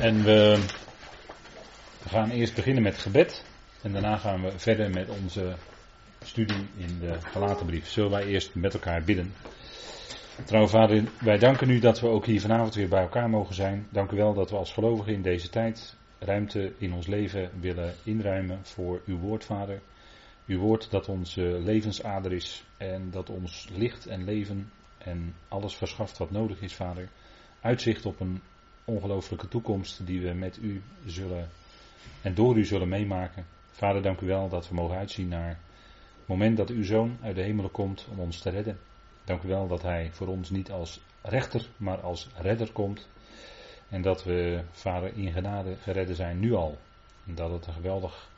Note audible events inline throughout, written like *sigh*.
En we gaan eerst beginnen met gebed. En daarna gaan we verder met onze studie in de Galatenbrief. Zullen wij eerst met elkaar bidden. Trouw vader, wij danken u dat we ook hier vanavond weer bij elkaar mogen zijn. Dank u wel dat we als gelovigen in deze tijd ruimte in ons leven willen inruimen voor uw woord, vader. Uw woord dat onze levensader is en dat ons licht en leven en alles verschaft wat nodig is, vader. Uitzicht op een ongelooflijke toekomst die we met u zullen en door u zullen meemaken. Vader, dank u wel dat we mogen uitzien naar het moment dat uw zoon uit de hemelen komt om ons te redden. Dank u wel dat hij voor ons niet als rechter, maar als redder komt. En dat we, Vader, in genade geredden zijn nu al. En dat het een geweldig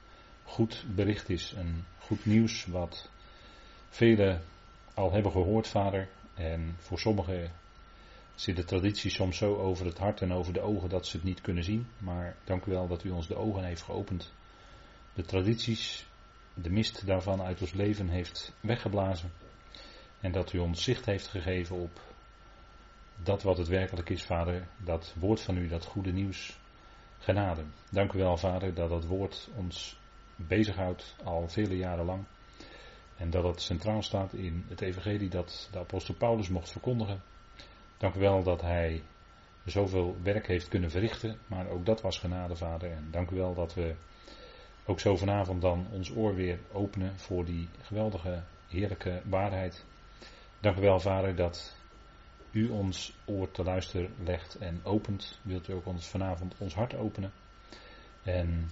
goed bericht is. Een goed nieuws wat velen al hebben gehoord, Vader. En voor sommigen zit de traditie soms zo over het hart en over de ogen dat ze het niet kunnen zien. Maar dank u wel dat u ons de ogen heeft geopend. De tradities, de mist daarvan uit ons leven heeft weggeblazen. En dat u ons zicht heeft gegeven op dat wat het werkelijk is, Vader. Dat woord van u, dat goede nieuws, genade. Dank u wel, Vader, dat dat woord ons bezighoudt al vele jaren lang. En dat het centraal staat in het evangelie dat de apostel Paulus mocht verkondigen. Dank u wel dat hij zoveel werk heeft kunnen verrichten, maar ook dat was genade, Vader. En dank u wel dat we ook zo vanavond dan ons oor weer openen voor die geweldige, heerlijke waarheid. Dank u wel, Vader, dat u ons oor te luisteren legt en opent. Wilt u ook ons vanavond ons hart openen en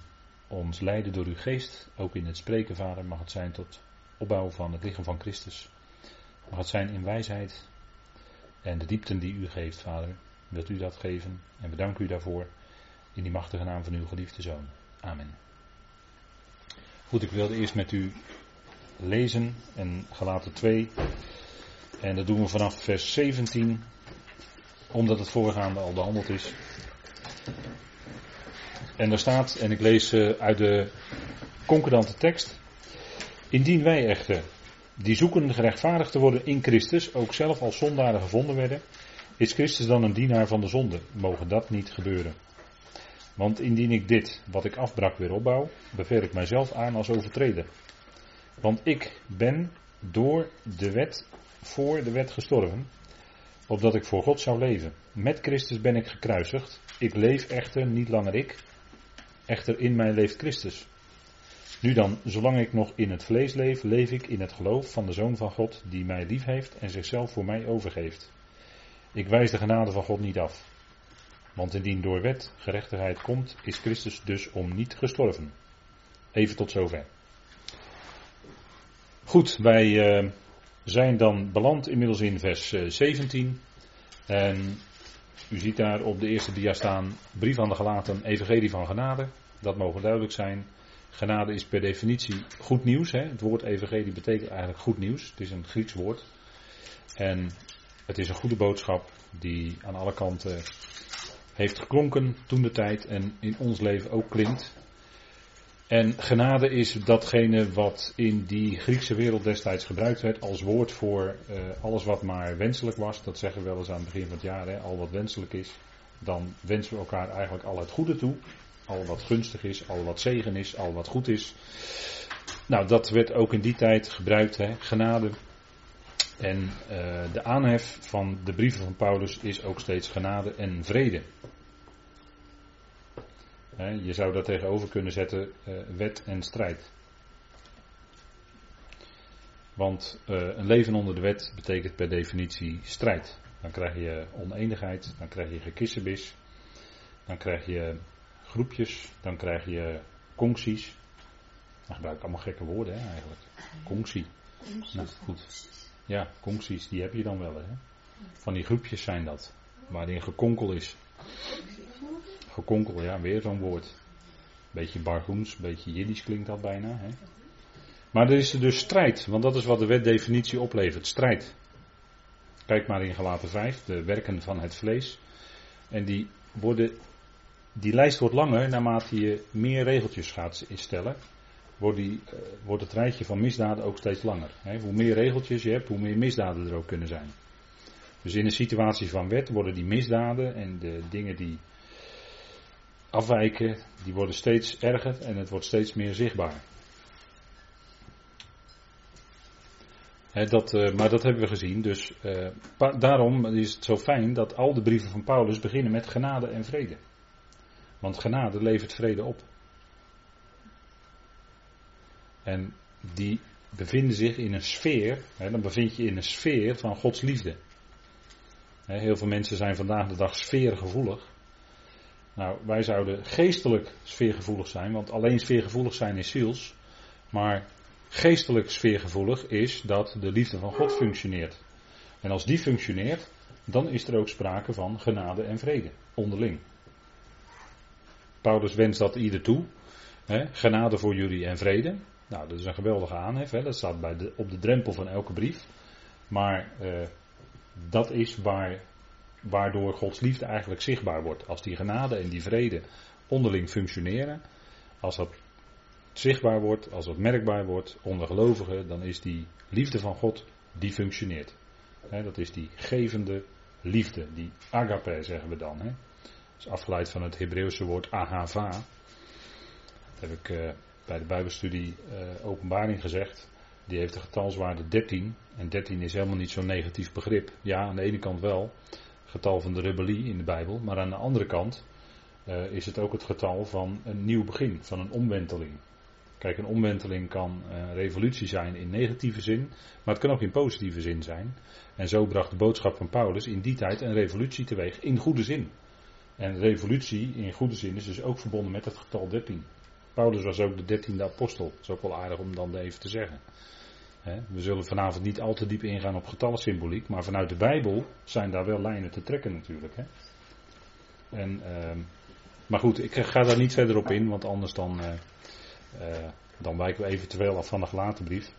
ons leiden door uw geest, ook in het spreken, Vader, mag het zijn tot opbouw van het lichaam van Christus. Mag het zijn in wijsheid en de diepten die u geeft, Vader. Wilt u dat geven en we danken u daarvoor in die machtige naam van uw geliefde Zoon. Amen. Goed, ik wilde eerst met u lezen en gelaten 2. En dat doen we vanaf vers 17, omdat het voorgaande al behandeld is. En daar staat, en ik lees eh, uit de concordante tekst. Indien wij echter, die zoeken gerechtvaardigd te worden in Christus, ook zelf als zondaren gevonden werden, is Christus dan een dienaar van de zonde? Mogen dat niet gebeuren? Want indien ik dit, wat ik afbrak, weer opbouw, bevel ik mijzelf aan als overtreder. Want ik ben door de wet, voor de wet gestorven, opdat ik voor God zou leven. Met Christus ben ik gekruisigd. Ik leef echter niet langer ik, echter in mij leeft Christus. Nu dan, zolang ik nog in het vlees leef, leef ik in het geloof van de Zoon van God, die mij lief heeft en zichzelf voor mij overgeeft. Ik wijs de genade van God niet af. Want indien door wet gerechtigheid komt, is Christus dus om niet gestorven. Even tot zover. Goed, wij uh, zijn dan beland inmiddels in vers 17. En u ziet daar op de eerste dia staan, brief aan de gelaten, evangelie van genade. Dat mogen duidelijk zijn. Genade is per definitie goed nieuws. Hè? Het woord evangelie betekent eigenlijk goed nieuws. Het is een Grieks woord. En het is een goede boodschap die aan alle kanten heeft geklonken toen de tijd en in ons leven ook klinkt. En genade is datgene wat in die Griekse wereld destijds gebruikt werd als woord voor uh, alles wat maar wenselijk was. Dat zeggen we wel eens aan het begin van het jaar, hè, al wat wenselijk is. Dan wensen we elkaar eigenlijk al het goede toe. Al wat gunstig is, al wat zegen is, al wat goed is. Nou, dat werd ook in die tijd gebruikt, hè, genade. En uh, de aanhef van de brieven van Paulus is ook steeds genade en vrede. Je zou daar tegenover kunnen zetten uh, wet en strijd. Want uh, een leven onder de wet betekent per definitie strijd. Dan krijg je oneenigheid, dan krijg je gekissenbis, dan krijg je groepjes, dan krijg je concties. Dan gebruik ik allemaal gekke woorden hè, eigenlijk. Conctie. Nou, goed. Ja, concties, die heb je dan wel. Hè. Van die groepjes zijn dat. Waarin gekonkel is. Gekonkel, ja, weer zo'n woord. Beetje bargoens, beetje jiddisch klinkt dat bijna. Hè? Maar er is er dus strijd, want dat is wat de wetdefinitie oplevert: strijd. Kijk maar in Galaten 5, de werken van het vlees. En die, worden, die lijst wordt langer naarmate je meer regeltjes gaat instellen. Wordt, die, uh, wordt het rijtje van misdaden ook steeds langer. Hoe meer regeltjes je hebt, hoe meer misdaden er ook kunnen zijn. Dus in een situatie van wet worden die misdaden en de dingen die afwijken, die worden steeds erger en het wordt steeds meer zichtbaar. dat, uh, maar dat hebben we gezien. Dus uh, daarom is het zo fijn dat al de brieven van Paulus beginnen met genade en vrede. Want genade levert vrede op. En die bevinden zich in een sfeer, hè, dan bevind je in een sfeer van Gods liefde. Heel veel mensen zijn vandaag de dag sfeergevoelig. Nou, wij zouden geestelijk sfeergevoelig zijn, want alleen sfeergevoelig zijn is ziels. Maar geestelijk sfeergevoelig is dat de liefde van God functioneert. En als die functioneert, dan is er ook sprake van genade en vrede onderling. Paulus wenst dat ieder toe. Hè, genade voor jullie en vrede. Nou, dat is een geweldige aanhef. Hè, dat staat bij de, op de drempel van elke brief. Maar eh, dat is waar, waardoor Gods liefde eigenlijk zichtbaar wordt. Als die genade en die vrede onderling functioneren. Als dat zichtbaar wordt, als dat merkbaar wordt onder gelovigen, dan is die liefde van God, die functioneert. dat is die gevende liefde, die agape zeggen we dan. Is afgeleid van het Hebreeuwse woord ahava. Dat heb ik uh, bij de Bijbelstudie uh, openbaring gezegd. Die heeft de getalswaarde 13. En 13 is helemaal niet zo'n negatief begrip. Ja, aan de ene kant wel. Getal van de rebellie in de Bijbel. Maar aan de andere kant uh, is het ook het getal van een nieuw begin, van een omwenteling. Kijk, een omwenteling kan revolutie zijn in negatieve zin, maar het kan ook in positieve zin zijn. En zo bracht de boodschap van Paulus in die tijd een revolutie teweeg in goede zin. En revolutie in goede zin is dus ook verbonden met het getal 13. Paulus was ook de dertiende apostel. Dat is ook wel aardig om dan even te zeggen. We zullen vanavond niet al te diep ingaan op getallensymboliek, maar vanuit de Bijbel zijn daar wel lijnen te trekken natuurlijk. En, ehm, maar goed, ik ga daar niet verder op in, want anders dan eh, uh, dan wijken we eventueel af van de gelaten brief.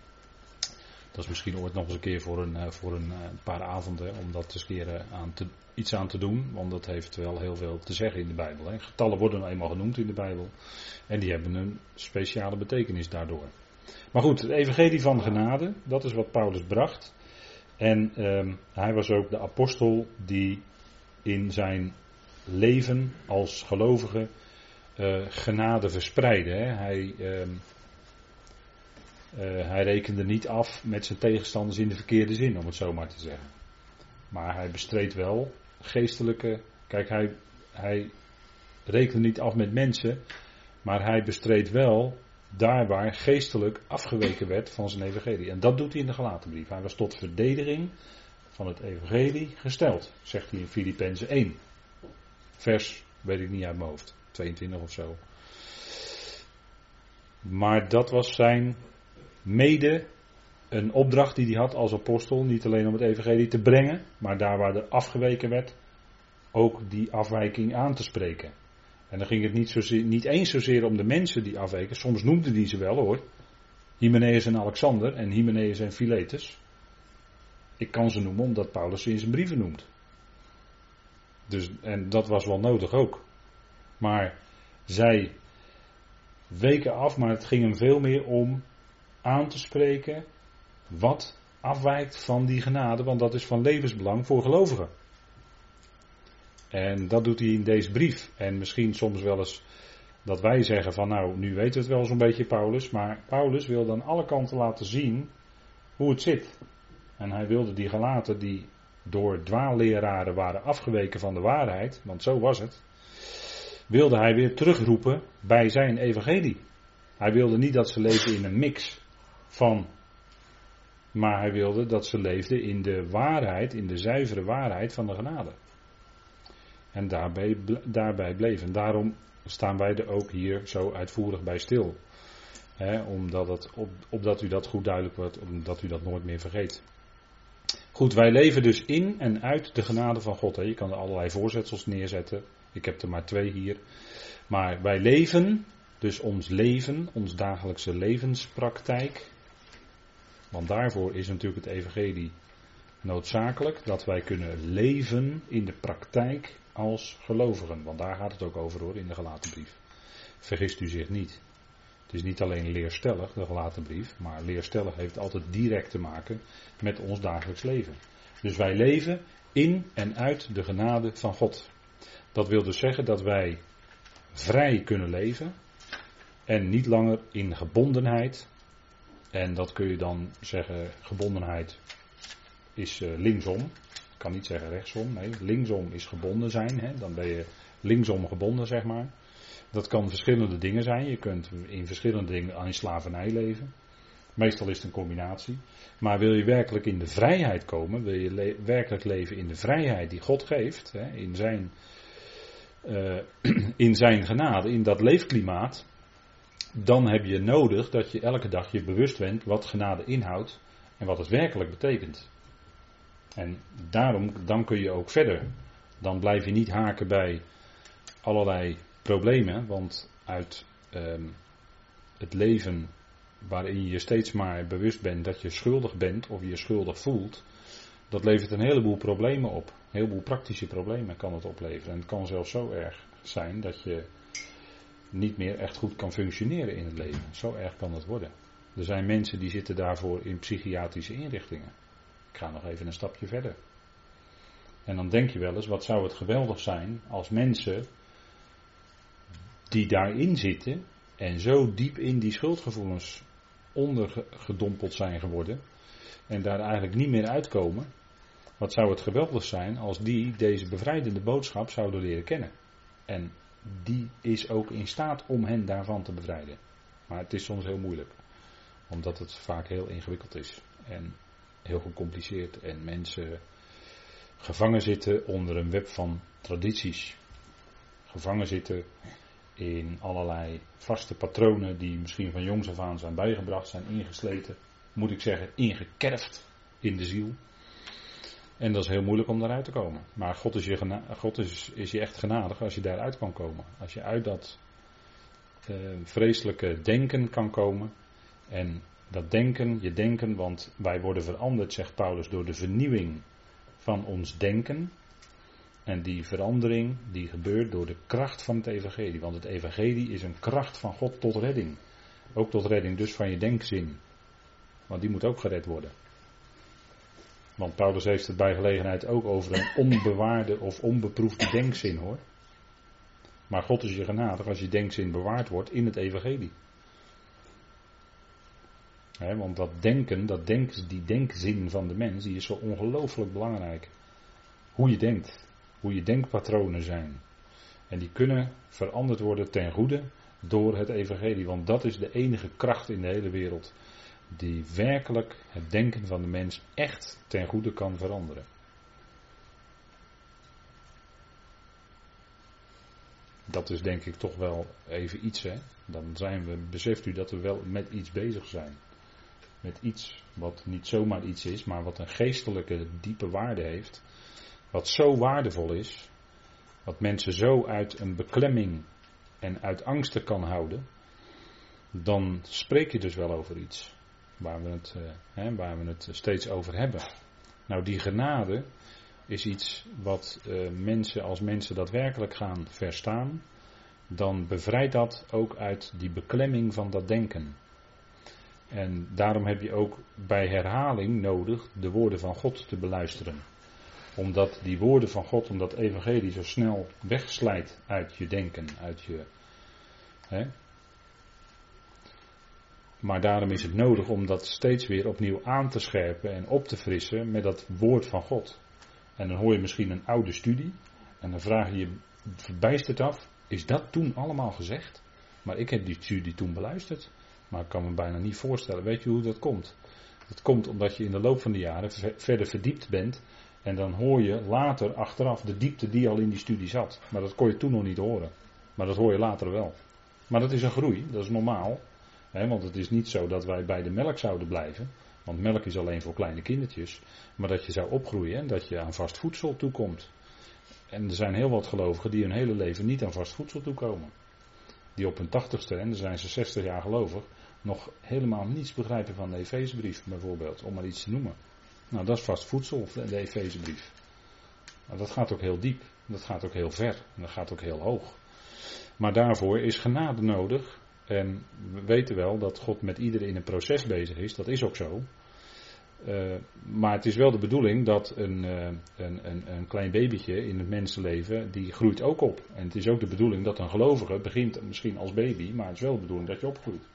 Dat is misschien ooit nog eens een keer voor een, uh, voor een uh, paar avonden om dat eens keer aan te, iets aan te doen. Want dat heeft wel heel veel te zeggen in de Bijbel. Hè. Getallen worden nou eenmaal genoemd in de Bijbel. En die hebben een speciale betekenis daardoor. Maar goed, het evangelie van genade, dat is wat Paulus bracht. En ehm, hij was ook de apostel die in zijn leven als gelovige genade verspreiden. Hè. Hij, uh, uh, hij rekende niet af met zijn tegenstanders in de verkeerde zin, om het zo maar te zeggen. Maar hij bestreed wel geestelijke. Kijk, hij, hij rekende niet af met mensen, maar hij bestreed wel daar waar geestelijk afgeweken werd van zijn evangelie. En dat doet hij in de gelaten brief. Hij was tot verdediging van het evangelie gesteld, zegt hij in Filippenzen 1. Vers, weet ik niet uit mijn hoofd. 22 of zo. Maar dat was zijn mede een opdracht die hij had als apostel. Niet alleen om het evangelie te brengen, maar daar waar er afgeweken werd, ook die afwijking aan te spreken. En dan ging het niet, niet eens zozeer om de mensen die afweken. Soms noemde die ze wel hoor. Hymenaeus en Alexander en Hymenaeus en Philetus. Ik kan ze noemen omdat Paulus ze in zijn brieven noemt. Dus, en dat was wel nodig ook. Maar zij weken af, maar het ging hem veel meer om aan te spreken wat afwijkt van die genade, want dat is van levensbelang voor gelovigen. En dat doet hij in deze brief. En misschien soms wel eens dat wij zeggen van nou, nu weten we het wel zo'n beetje Paulus, maar Paulus wil dan alle kanten laten zien hoe het zit. En hij wilde die gelaten die door dwaalleraren waren afgeweken van de waarheid, want zo was het, wilde hij weer terugroepen bij zijn evangelie. Hij wilde niet dat ze leefden in een mix van, maar hij wilde dat ze leefden in de waarheid, in de zuivere waarheid van de genade. En daarbij, daarbij bleven. Daarom staan wij er ook hier zo uitvoerig bij stil. omdat het, op, u dat goed duidelijk wordt, omdat u dat nooit meer vergeet. Goed, wij leven dus in en uit de genade van God. Je kan er allerlei voorzetsels neerzetten. Ik heb er maar twee hier. Maar wij leven, dus ons leven, ons dagelijkse levenspraktijk. Want daarvoor is natuurlijk het Evangelie noodzakelijk. Dat wij kunnen leven in de praktijk als gelovigen. Want daar gaat het ook over hoor in de gelaten brief. Vergist u zich niet. Het is niet alleen leerstellig, de gelaten brief, maar leerstellig heeft altijd direct te maken met ons dagelijks leven. Dus wij leven in en uit de genade van God. Dat wil dus zeggen dat wij vrij kunnen leven. En niet langer in gebondenheid. En dat kun je dan zeggen, gebondenheid is uh, linksom. Ik kan niet zeggen rechtsom. Nee, linksom is gebonden zijn. Hè? Dan ben je linksom gebonden, zeg maar. Dat kan verschillende dingen zijn. Je kunt in verschillende dingen aan slavernij leven. Meestal is het een combinatie. Maar wil je werkelijk in de vrijheid komen, wil je werkelijk leven in de vrijheid die God geeft, hè, in, zijn, uh, *clears throat* in zijn genade, in dat leefklimaat, dan heb je nodig dat je elke dag je bewust bent wat genade inhoudt en wat het werkelijk betekent. En daarom, dan kun je ook verder. Dan blijf je niet haken bij allerlei problemen, want uit um, het leven waarin je steeds maar bewust bent dat je schuldig bent of je je schuldig voelt, dat levert een heleboel problemen op. Een heleboel praktische problemen kan het opleveren. En het kan zelfs zo erg zijn dat je niet meer echt goed kan functioneren in het leven. Zo erg kan het worden. Er zijn mensen die zitten daarvoor in psychiatrische inrichtingen. Ik ga nog even een stapje verder. En dan denk je wel eens, wat zou het geweldig zijn als mensen die daarin zitten en zo diep in die schuldgevoelens ondergedompeld zijn geworden en daar eigenlijk niet meer uitkomen. Wat zou het geweldig zijn als die deze bevrijdende boodschap zouden leren kennen. En die is ook in staat om hen daarvan te bevrijden. Maar het is soms heel moeilijk. Omdat het vaak heel ingewikkeld is. En heel gecompliceerd. En mensen gevangen zitten onder een web van tradities. Gevangen zitten in allerlei vaste patronen die misschien van jongs af aan zijn bijgebracht, zijn ingesleten, moet ik zeggen, ingekerfd in de ziel. En dat is heel moeilijk om daaruit te komen. Maar God is je, God is, is je echt genadig als je daaruit kan komen. Als je uit dat uh, vreselijke denken kan komen. En dat denken, je denken, want wij worden veranderd, zegt Paulus, door de vernieuwing van ons denken. En die verandering die gebeurt door de kracht van het evangelie. Want het evangelie is een kracht van God tot redding. Ook tot redding dus van je denkzin. Want die moet ook gered worden. Want Paulus heeft het bij gelegenheid ook over een *coughs* onbewaarde of onbeproefde denkzin hoor. Maar God is je genadig als je denkzin bewaard wordt in het evangelie. want dat denken, dat denk, die denkzin van de mens, die is zo ongelooflijk belangrijk. Hoe je denkt hoe je denkpatronen zijn. En die kunnen veranderd worden ten goede door het evangelie. Want dat is de enige kracht in de hele wereld die werkelijk het denken van de mens echt ten goede kan veranderen. Dat is denk ik toch wel even iets, hè. Dan zijn we, beseft u dat we wel met iets bezig zijn. Met iets wat niet zomaar iets is, maar wat een geestelijke diepe waarde heeft wat zo waardevol is, wat mensen zo uit een beklemming en uit angsten kan houden, dan spreek je dus wel over iets waar we het, eh, waar we het steeds over hebben. Nou, die genade is iets wat uh, mensen, als mensen dat werkelijk gaan verstaan, dan bevrijdt dat ook uit die beklemming van dat denken. En daarom heb je ook bij herhaling nodig de woorden van God te beluisteren omdat die woorden van God, omdat evangelie zo snel wegslijt uit je denken, uit je. Hè? Maar daarom is het nodig om dat steeds weer opnieuw aan te scherpen en op te frissen met dat woord van God. En dan hoor je misschien een oude studie en dan vraag je je verbijsterd af, is dat toen allemaal gezegd? Maar ik heb die studie toen beluisterd, maar ik kan me bijna niet voorstellen. Weet je hoe dat komt? Dat komt omdat je in de loop van de jaren verder verdiept bent en dan hoor je later achteraf de diepte die al in die studie zat. Maar dat kon je toen nog niet horen. Maar dat hoor je later wel. Maar dat is een groei, dat is normaal. Want het is niet zo dat wij bij de melk zouden blijven. Want melk is alleen voor kleine kindertjes. Maar dat je zou opgroeien en dat je aan vast voedsel toekomt. En er zijn heel wat gelovigen die hun hele leven niet aan vast voedsel toekomen. Die op hun tachtigste, en dan zijn ze 60 jaar gelovig, nog helemaal niets begrijpen van de Efezebrief bijvoorbeeld, om maar iets te noemen. Nou, dat is vast voedsel, de Efezebrief. Nou, dat gaat ook heel diep. Dat gaat ook heel ver. En dat gaat ook heel hoog. Maar daarvoor is genade nodig. En we weten wel dat God met iedereen in een proces bezig is. Dat is ook zo. Uh, maar het is wel de bedoeling dat een, uh, een, een, een, klein babytje in het mensenleven, die groeit ook op. En het is ook de bedoeling dat een gelovige begint misschien als baby, maar het is wel de bedoeling dat je opgroeit.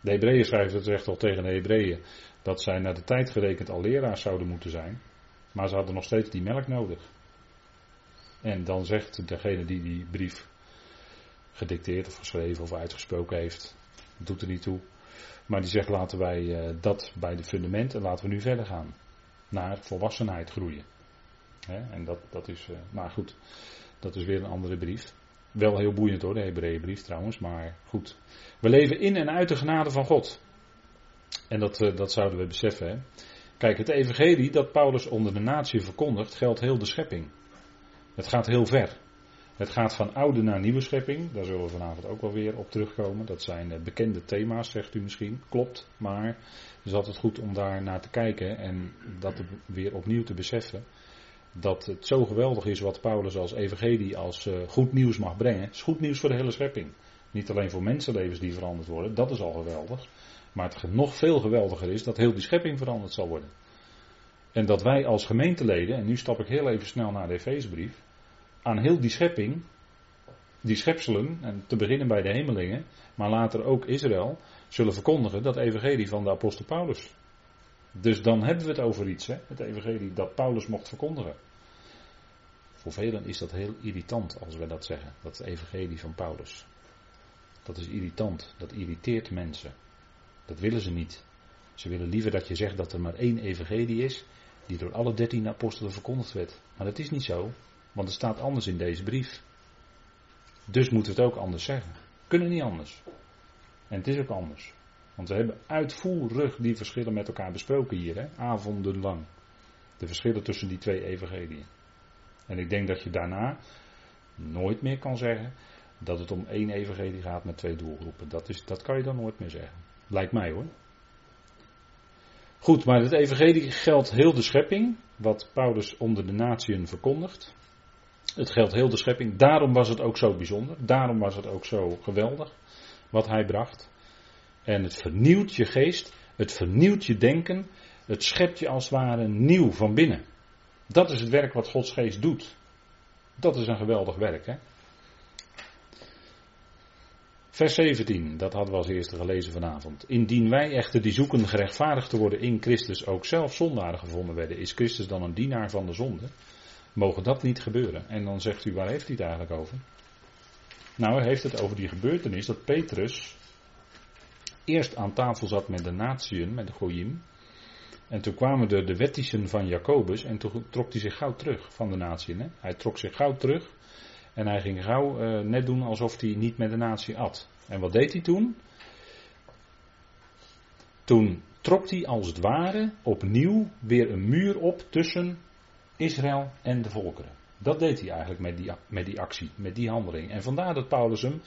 De Hebreeën schrijven het recht al tegen de Hebreeën dat zij naar de tijd gerekend al leraars zouden moeten zijn. Maar ze hadden nog steeds die melk nodig. En dan zegt degene die die brief gedicteerd of geschreven of uitgesproken heeft, doet er niet toe. Maar die zegt laten wij uh, dat bij de fundamenten, laten we nu verder gaan. Naar volwassenheid groeien. en dat, dat is, uh, maar goed, dat is weer een andere brief. Wel heel boeiend hoor, de Hebreeënbrief trouwens, maar goed. We leven in en uit de genade van God. En dat, uh, dat zouden we beseffen. Hè? Kijk, het evangelie dat Paulus onder de natie verkondigt, geldt heel de schepping. Het gaat heel ver. Het gaat van oude naar nieuwe schepping. Daar zullen we vanavond ook wel weer op terugkomen. Dat zijn eh, bekende thema's, zegt u misschien. Klopt, maar het is altijd goed om daar naar te kijken en dat weer opnieuw te beseffen. Dat het zo geweldig is wat Paulus als evangelie, als uh, goed nieuws mag brengen. Het is goed nieuws voor de hele schepping. Niet alleen voor mensenlevens die veranderd worden, dat is al geweldig. Maar het nog veel geweldiger is dat heel die schepping veranderd zal worden. En dat wij als gemeenteleden, en nu stap ik heel even snel naar de Efeesbrief, aan heel die schepping, die schepselen, en te beginnen bij de hemelingen, maar later ook Israël, zullen verkondigen dat evangelie van de apostel Paulus. Dus dan hebben we het over iets, hè? het evangelie dat Paulus mocht verkondigen. Voor velen is dat heel irritant als we dat zeggen, dat evangelie van Paulus. Dat is irritant, dat irriteert mensen. Dat willen ze niet. Ze willen liever dat je zegt dat er maar één evangelie is, die door alle dertien apostelen verkondigd werd. Maar dat is niet zo. Want het staat anders in deze brief. Dus moeten we het ook anders zeggen. Kunnen niet anders. En het is ook anders. Want we hebben uitvoerig die verschillen met elkaar besproken hier, hè? avondenlang. De verschillen tussen die twee evangeliën. En ik denk dat je daarna nooit meer kan zeggen dat het om één evangelie gaat met twee doelgroepen. Dat, is, dat kan je dan nooit meer zeggen. Lijkt mij hoor. Goed, maar het evangelie geldt heel de schepping, wat Paulus onder de natieën verkondigt. Het geldt heel de schepping. Daarom was het ook zo bijzonder. Daarom was het ook zo geweldig wat hij bracht. En het vernieuwt je geest. Het vernieuwt je denken. Het schept je als het ware nieuw van binnen. Dat is het werk wat Gods geest doet. Dat is een geweldig werk. Hè? Vers 17, dat hadden we als eerste gelezen vanavond. Indien wij echter die zoeken gerechtvaardigd te worden in Christus ook zelf zondaren gevonden werden, is Christus dan een dienaar van de zonde? Mogen dat niet gebeuren. En dan zegt u, waar heeft hij het eigenlijk over? Nou, hij heeft het over die gebeurtenis dat Petrus eerst aan tafel zat met de natieën, met de Goyim. En toen kwamen er de wettischen van Jacobus en toen trok hij zich gauw terug van de natieën. Hij trok zich gauw terug en hij ging gauw uh, net doen alsof hij niet met de natie at. En wat deed hij toen? Toen trok hij als het ware opnieuw weer een muur op tussen Israël en de volkeren. Dat deed hij eigenlijk met die, met die actie, met die handeling. En vandaar dat Paulus hem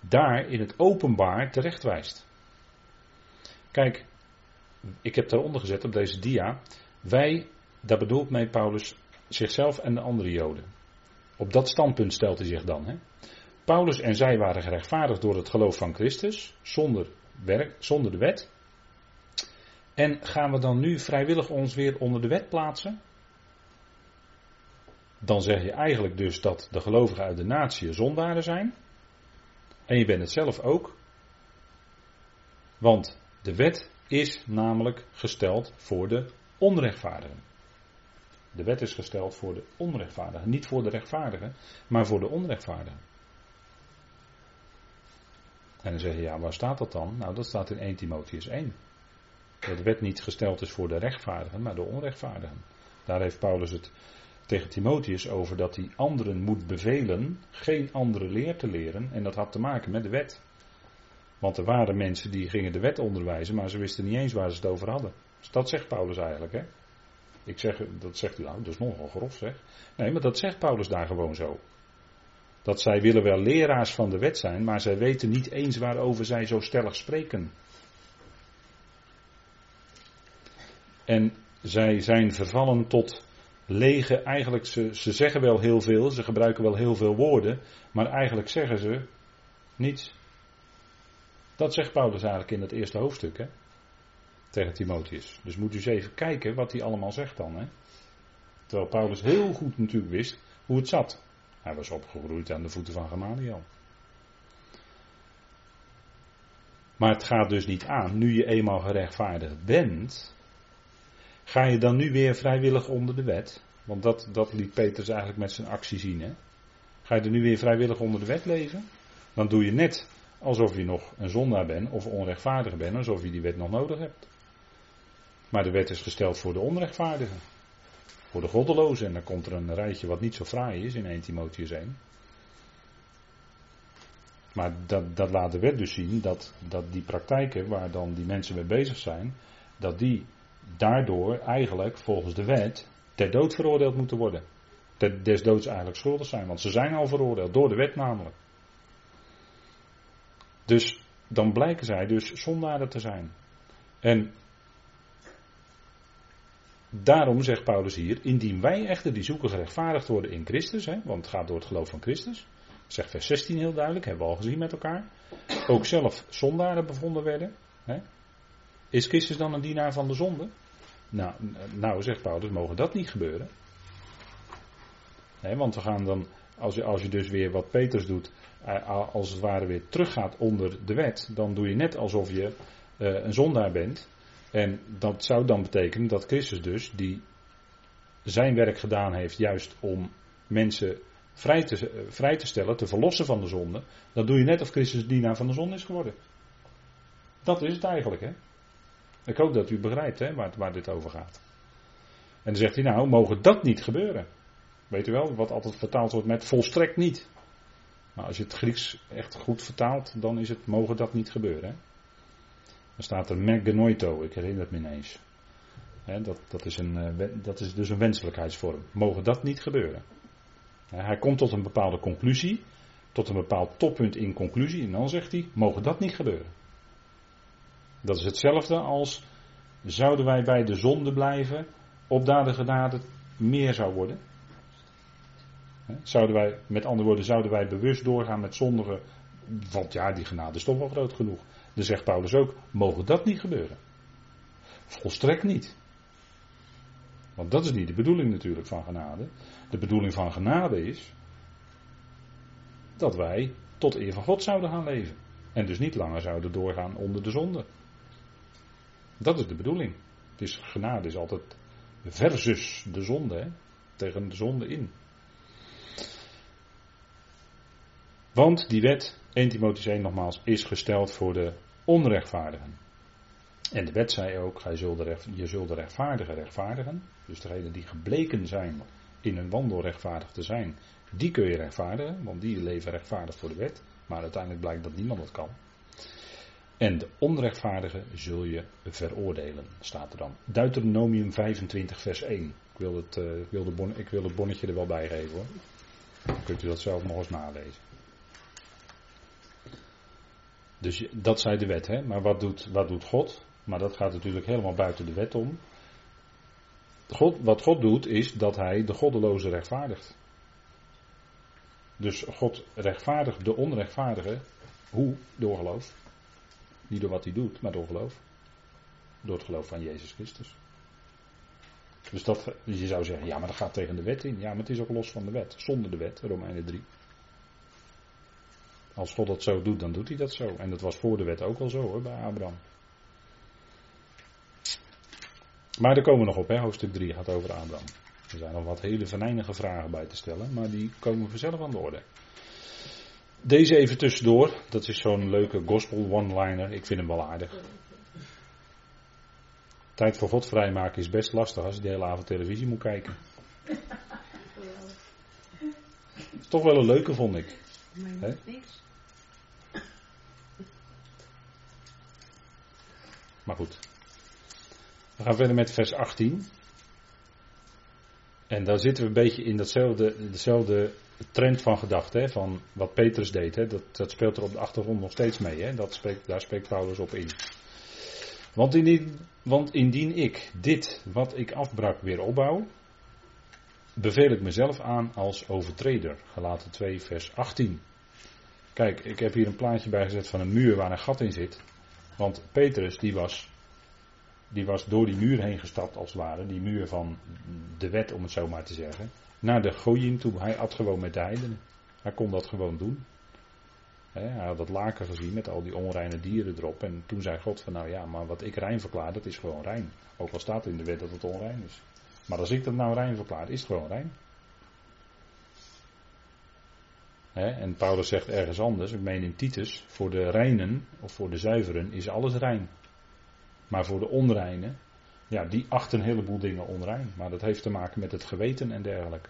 daar in het openbaar terecht wijst. Kijk, ik heb daaronder gezet op deze dia. Wij, daar bedoelt mee Paulus zichzelf en de andere Joden. Op dat standpunt stelt hij zich dan. Hè? Paulus en zij waren gerechtvaardigd door het geloof van Christus, zonder, werk, zonder de wet. En gaan we dan nu vrijwillig ons weer onder de wet plaatsen? Dan zeg je eigenlijk dus dat de gelovigen uit de natie zondaren zijn. En je bent het zelf ook. Want de wet is namelijk gesteld voor de onrechtvaardigen. De wet is gesteld voor de onrechtvaardigen. Niet voor de rechtvaardigen, maar voor de onrechtvaardigen. En dan zeg je, ja, waar staat dat dan? Nou, dat staat in 1 Timotheus 1. Dat de wet niet gesteld is voor de rechtvaardigen, maar de onrechtvaardigen. Daar heeft Paulus het tegen Timotheus over dat hij anderen moet bevelen geen andere leer te leren. En dat had te maken met de wet. Want er waren mensen die gingen de wet onderwijzen, maar ze wisten niet eens waar ze het over hadden. Dus dat zegt Paulus eigenlijk. Hè? Ik zeg, dat zegt u nou, dat is nogal grof zeg. Nee, maar dat zegt Paulus daar gewoon zo. Dat zij willen wel leraars van de wet zijn, maar zij weten niet eens waarover zij zo stellig spreken. En zij zijn vervallen tot lege, eigenlijk, ze, ze zeggen wel heel veel, ze gebruiken wel heel veel woorden, maar eigenlijk zeggen ze niets. Dat zegt Paulus eigenlijk in het eerste hoofdstuk. Hè? tegen Timotheus. Dus moet u eens even kijken wat hij allemaal zegt dan. Hè? Terwijl Paulus heel goed natuurlijk wist hoe het zat. Hij was opgegroeid aan de voeten van Gamaliel. Maar het gaat dus niet aan, nu je eenmaal gerechtvaardigd bent, ga je dan nu weer vrijwillig onder de wet? Want dat, dat liet Petrus eigenlijk met zijn actie zien. Hè? Ga je er nu weer vrijwillig onder de wet leven? Dan doe je net alsof je nog een zondaar bent of onrechtvaardig bent, alsof je die wet nog nodig hebt. Maar de wet is gesteld voor de onrechtvaardigen, voor de goddelozen. En dan komt er een rijtje wat niet zo fraai is in 1 Timotheus 1. Maar dat, dat laat de wet dus zien dat, dat die praktijken waar dan die mensen mee bezig zijn, dat die daardoor eigenlijk volgens de wet ter dood veroordeeld moeten worden. Ter des doods eigenlijk schuldig zijn, want ze zijn al veroordeeld, door de wet namelijk. Dus dan blijken zij dus zondaren te zijn. En daarom zegt Paulus hier, indien wij echter die zoeken gerechtvaardigd worden in Christus, hè, want het gaat door het geloof van Christus, zegt vers 16 heel duidelijk, hebben we al gezien met elkaar, ook zelf zondaren bevonden werden. Hè. Is Christus dan een dienaar van de zonde? Nou, nou, zegt Paulus, mogen dat niet gebeuren. Nee, want we gaan dan, als je, als je dus weer wat Petrus doet, eh, als het ware weer teruggaat onder de wet, dan doe je net alsof je uh, een zondaar bent. En dat zou dan betekenen dat Christus dus, die zijn werk gedaan heeft juist om mensen vrij te, eh, vrij te stellen, te verlossen van de zonde, dan doe je net of Christus dienaar van de zonde is geworden. Dat is het eigenlijk, hè. Ik hoop dat u begrijpt hè, waar, waar dit over gaat. En dan zegt hij nou, mogen dat niet gebeuren? Weet u wel, wat altijd vertaald wordt met volstrekt niet. Maar als je het Grieks echt goed vertaalt, dan is het mogen dat niet gebeuren. Hè? Dan staat er meganoito, ik herinner het me ineens. dat, dat, is een, eh, dat is dus een wenselijkheidsvorm. Mogen dat niet gebeuren? hij komt tot een bepaalde conclusie, tot een bepaald toppunt in conclusie, en dan zegt hij: mogen dat niet gebeuren? Dat is hetzelfde als zouden wij bij de zonde blijven, opdat de genade meer zou worden. Zouden wij, met andere woorden, zouden wij bewust doorgaan met zondigen, want ja, die genade is toch wel groot genoeg. Dan zegt Paulus ook, mogen dat niet gebeuren? Volstrekt niet. Want dat is niet de bedoeling natuurlijk van genade. De bedoeling van genade is dat wij tot eer van God zouden gaan leven. En dus niet langer zouden doorgaan onder de zonde. Dat is de bedoeling. Het is, genade is altijd versus de zonde, tegen de zonde in. Want die wet, 1 Timotheüs 1 nogmaals, is gesteld voor de onrechtvaardigen. En de wet zei ook, je zult de, je zult de rechtvaardigen rechtvaardigen. Dus degenen die gebleken zijn in hun wandel rechtvaardig te zijn, die kun je rechtvaardigen, want die leven rechtvaardig voor de wet. Maar uiteindelijk blijkt dat niemand dat kan. En de onrechtvaardige zul je veroordelen, staat er dan. Deuteronomium 25, vers 1. Ik wil het, bon, ik wil het bonnetje er wel bij geven hoor. Dan kunt u dat zelf nog eens nalezen. Dus dat zei de wet, hè? maar wat doet, wat doet God? Maar dat gaat natuurlijk helemaal buiten de wet om. God, wat God doet is dat hij de goddeloze rechtvaardigt. Dus God rechtvaardigt de onrechtvaardige. Hoe? Door geloof. Niet door wat hij doet, maar door geloof. Door het geloof van Jezus Christus. Dus dat, je zou zeggen, ja, maar dat gaat tegen de wet in. Ja, maar het is ook los van de wet. Zonder de wet, Romeinen 3. Als God dat zo doet, dan doet hij dat zo. En dat was voor de wet ook al zo hoor, bij Abraham. Maar daar komen we nog op, hè. hoofdstuk 3 gaat over Abraham. Er zijn nog wat hele venijnige vragen bij te stellen, maar die komen vanzelf aan de orde. Deze even tussendoor. Dat is zo'n leuke gospel one-liner. Ik vind hem wel aardig. Tijd voor God vrijmaken is best lastig als je de hele avond televisie moet kijken. Toch wel een leuke, vond ik. Maar goed. We gaan verder met vers 18. En daar zitten we een beetje in datzelfde, dezelfde trend van gedachte, van wat Petrus deed. Hè, dat, dat speelt er op de achtergrond nog steeds mee. Hè, dat spreekt, daar spreekt Paulus op in. Want indien, want indien ik dit wat ik afbrak weer opbouw, beveel ik mezelf aan als overtreder. Gelaten 2 vers 18. Kijk, ik heb hier een plaatje bijgezet van een muur waar een gat in zit. Want Petrus die was die was door die muur heen gestapt als het ware, die muur van de wet om het zo maar te zeggen, naar de Goyim toe. Hij at gewoon met de. Hij kon dat gewoon doen. hij had dat laken gezien met al die onreine dieren erop. En toen zei God van nou ja, maar wat ik rein verklaar, dat is gewoon rein. Ook al staat in de wet dat het onrein is. Maar als ik dat nou rein verklaar, is het gewoon rein. en Paulus zegt ergens anders, ik meen in Titus, voor de reinen of voor de zuiveren is alles rein. Maar voor de onreinen, ja, die achten een heleboel dingen onrein. Maar dat heeft te maken met het geweten en dergelijke.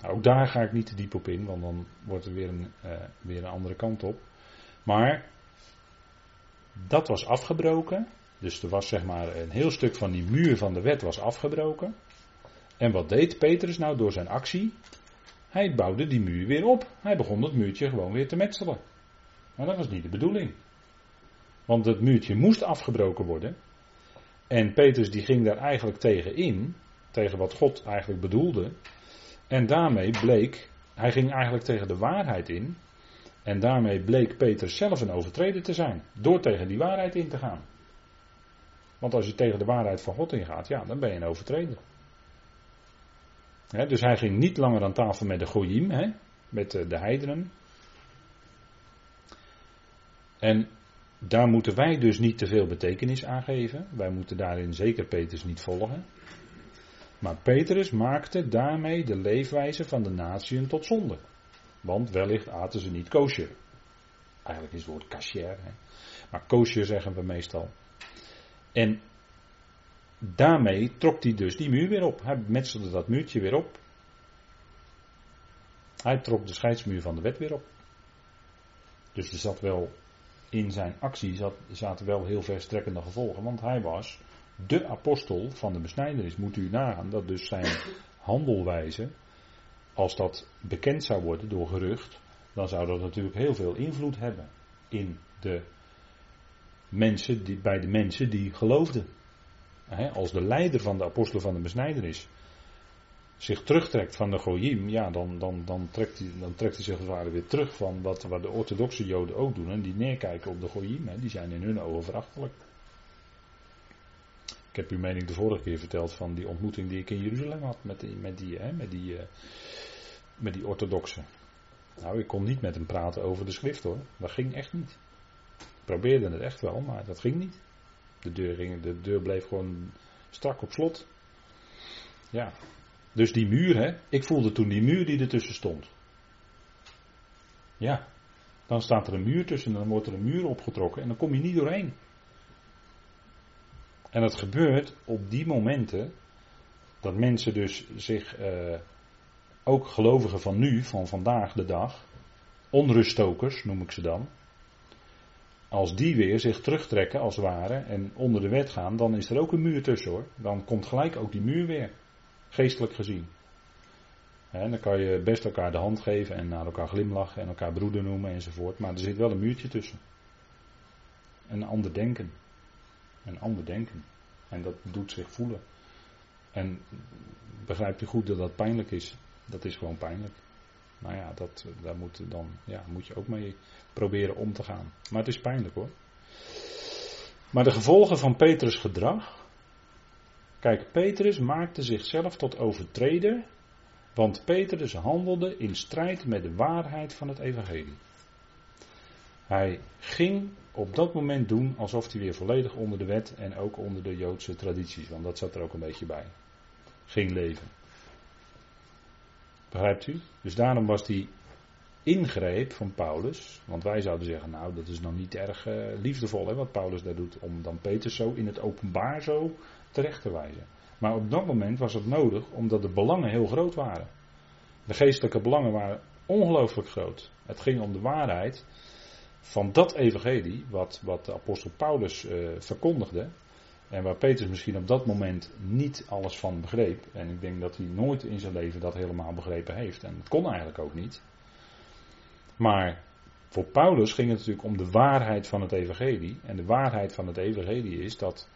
Nou, ook daar ga ik niet te diep op in, want dan wordt er weer een, uh, weer een andere kant op. Maar dat was afgebroken. Dus er was zeg maar een heel stuk van die muur van de wet was afgebroken. En wat deed Petrus nou door zijn actie? Hij bouwde die muur weer op. Hij begon dat muurtje gewoon weer te metselen. Maar dat was niet de bedoeling. Want het muurtje moest afgebroken worden. En Petrus die ging daar eigenlijk tegen in. Tegen wat God eigenlijk bedoelde. En daarmee bleek, hij ging eigenlijk tegen de waarheid in. En daarmee bleek Petrus zelf een overtreder te zijn. Door tegen die waarheid in te gaan. Want als je tegen de waarheid van God ingaat, ja, dan ben je een overtreder. dus hij ging niet langer aan tafel met de Goyim, met de heidenen. En daar moeten wij dus niet te veel betekenis aan geven. Wij moeten daarin zeker Petrus niet volgen. Maar Petrus maakte daarmee de leefwijze van de natieën tot zonde. Want wellicht aten ze niet kosher. Eigenlijk is het woord kasher. Maar kosher zeggen we meestal. En daarmee trok hij dus die muur weer op. Hij metselde dat muurtje weer op. Hij trok de scheidsmuur van de wet weer op. Dus er zat wel in zijn actie zat, zaten wel heel verstrekkende gevolgen. Want hij was de apostel van de besnijdenis. Moet u nagaan dat dus zijn *laughs* handelwijze, als dat bekend zou worden door gerucht, dan zou dat natuurlijk heel veel invloed hebben in de mensen die, bij de mensen die geloofden. als de leider van de apostelen van de besnijdenis zich terugtrekt van de Goyim, ja, dan, dan, dan, trekt hij, dan trekt hij zich als het ware weer terug van wat, wat de orthodoxe Joden ook doen. En die neerkijken op de Goyim, die zijn in hun ogen verachtelijk. Ik heb uw mening de vorige keer verteld van die ontmoeting die ik in Jeruzalem had met die, met die, hè, met die, uh, met die orthodoxen. Nou, ik kon niet met hem praten over de schrift hoor. Dat ging echt niet. Ik probeerde het echt wel, maar dat ging niet. De deur, ging, de deur bleef gewoon strak op slot. Ja, dus die muur, hè, ik voelde toen die muur die ertussen stond. Ja, dan staat er een muur tussen, dan wordt er een muur opgetrokken en dan kom je niet doorheen. En dat gebeurt op die momenten dat mensen dus zich, eh, ook gelovigen van nu, van vandaag de dag, onruststokers noem ik ze dan, als die weer zich terugtrekken als het ware en onder de wet gaan, dan is er ook een muur tussen hoor. Dan komt gelijk ook die muur weer, geestelijk gezien. En dan kan je best elkaar de hand geven en naar elkaar glimlachen en elkaar broeder noemen enzovoort, maar er zit wel een muurtje tussen. Een ander denken. Een ander denken. En dat doet zich voelen. En begrijpt u goed dat dat pijnlijk is? Dat is gewoon pijnlijk. Nou ja, dat, daar moet, dan, ja, moet je ook mee proberen om te gaan. Maar het is pijnlijk hoor. Maar de gevolgen van Petrus' gedrag. Kijk, Petrus maakte zichzelf tot overtreder. Want Petrus handelde in strijd met de waarheid van het evangelie. Hij ging op dat moment doen alsof hij weer volledig onder de wet en ook onder de Joodse tradities, want dat zat er ook een beetje bij, ging leven. Begrijpt u? Dus daarom was die ingreep van Paulus, want wij zouden zeggen, nou dat is nog niet erg uh, liefdevol hè, wat Paulus daar doet, om dan Petrus zo in het openbaar zo terecht te wijzen. Maar op dat moment was het nodig omdat de belangen heel groot waren. De geestelijke belangen waren ongelooflijk groot. Het ging om de waarheid van dat evangelie, wat, wat de apostel Paulus uh, verkondigde, en waar Petrus misschien op dat moment niet alles van begreep, en ik denk dat hij nooit in zijn leven dat helemaal begrepen heeft, en het kon eigenlijk ook niet. Maar voor Paulus ging het natuurlijk om de waarheid van het evangelie, en de waarheid van het evangelie is dat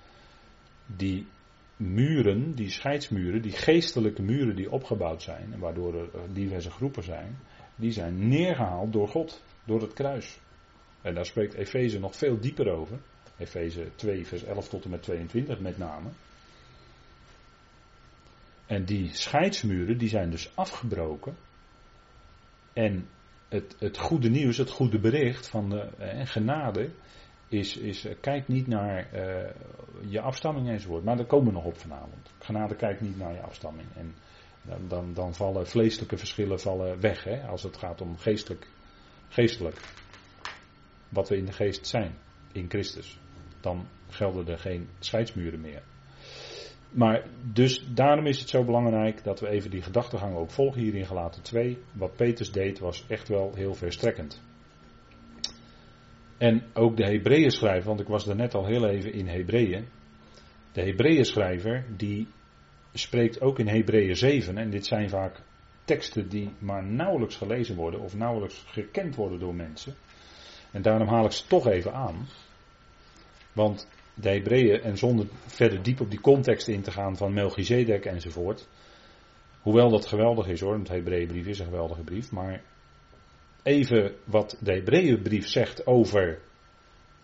die muren, die scheidsmuren, die geestelijke muren die opgebouwd zijn, waardoor er diverse groepen zijn, die zijn neergehaald door God, door het kruis. En daar spreekt Efeze nog veel dieper over. Efeze 2, vers 11 tot en met 22 met name. En die scheidsmuren die zijn dus afgebroken. En het, het goede nieuws, het goede bericht van de eh, genade is, is eh, kijk niet naar eh, je afstamming enzovoort. Maar daar komen we nog op vanavond. Genade kijkt niet naar je afstamming. En dan, dan, vallen vleeselijke verschillen vallen weg hè, als het gaat om geestelijk, geestelijk. Wat we in de geest zijn, in Christus. Dan gelden er geen scheidsmuren meer. Maar dus daarom is het zo belangrijk dat we even die gedachtegang ook volgen hier in Galaten 2. Wat Peters deed was echt wel heel verstrekkend. En ook de Hebreeën schrijver, want ik was er net al heel even in Hebreeën. De Hebreeën schrijver die spreekt ook in Hebreeën 7 en dit zijn vaak teksten die maar nauwelijks gelezen worden of nauwelijks gekend worden door mensen. En daarom haal ik ze toch even aan. Want de Hebreeën, en zonder verder diep op die context in te gaan van Melchizedek enzovoort. Hoewel dat geweldig is hoor, want de Hebreeënbrief is een geweldige brief. Maar even wat de Hebreeënbrief zegt over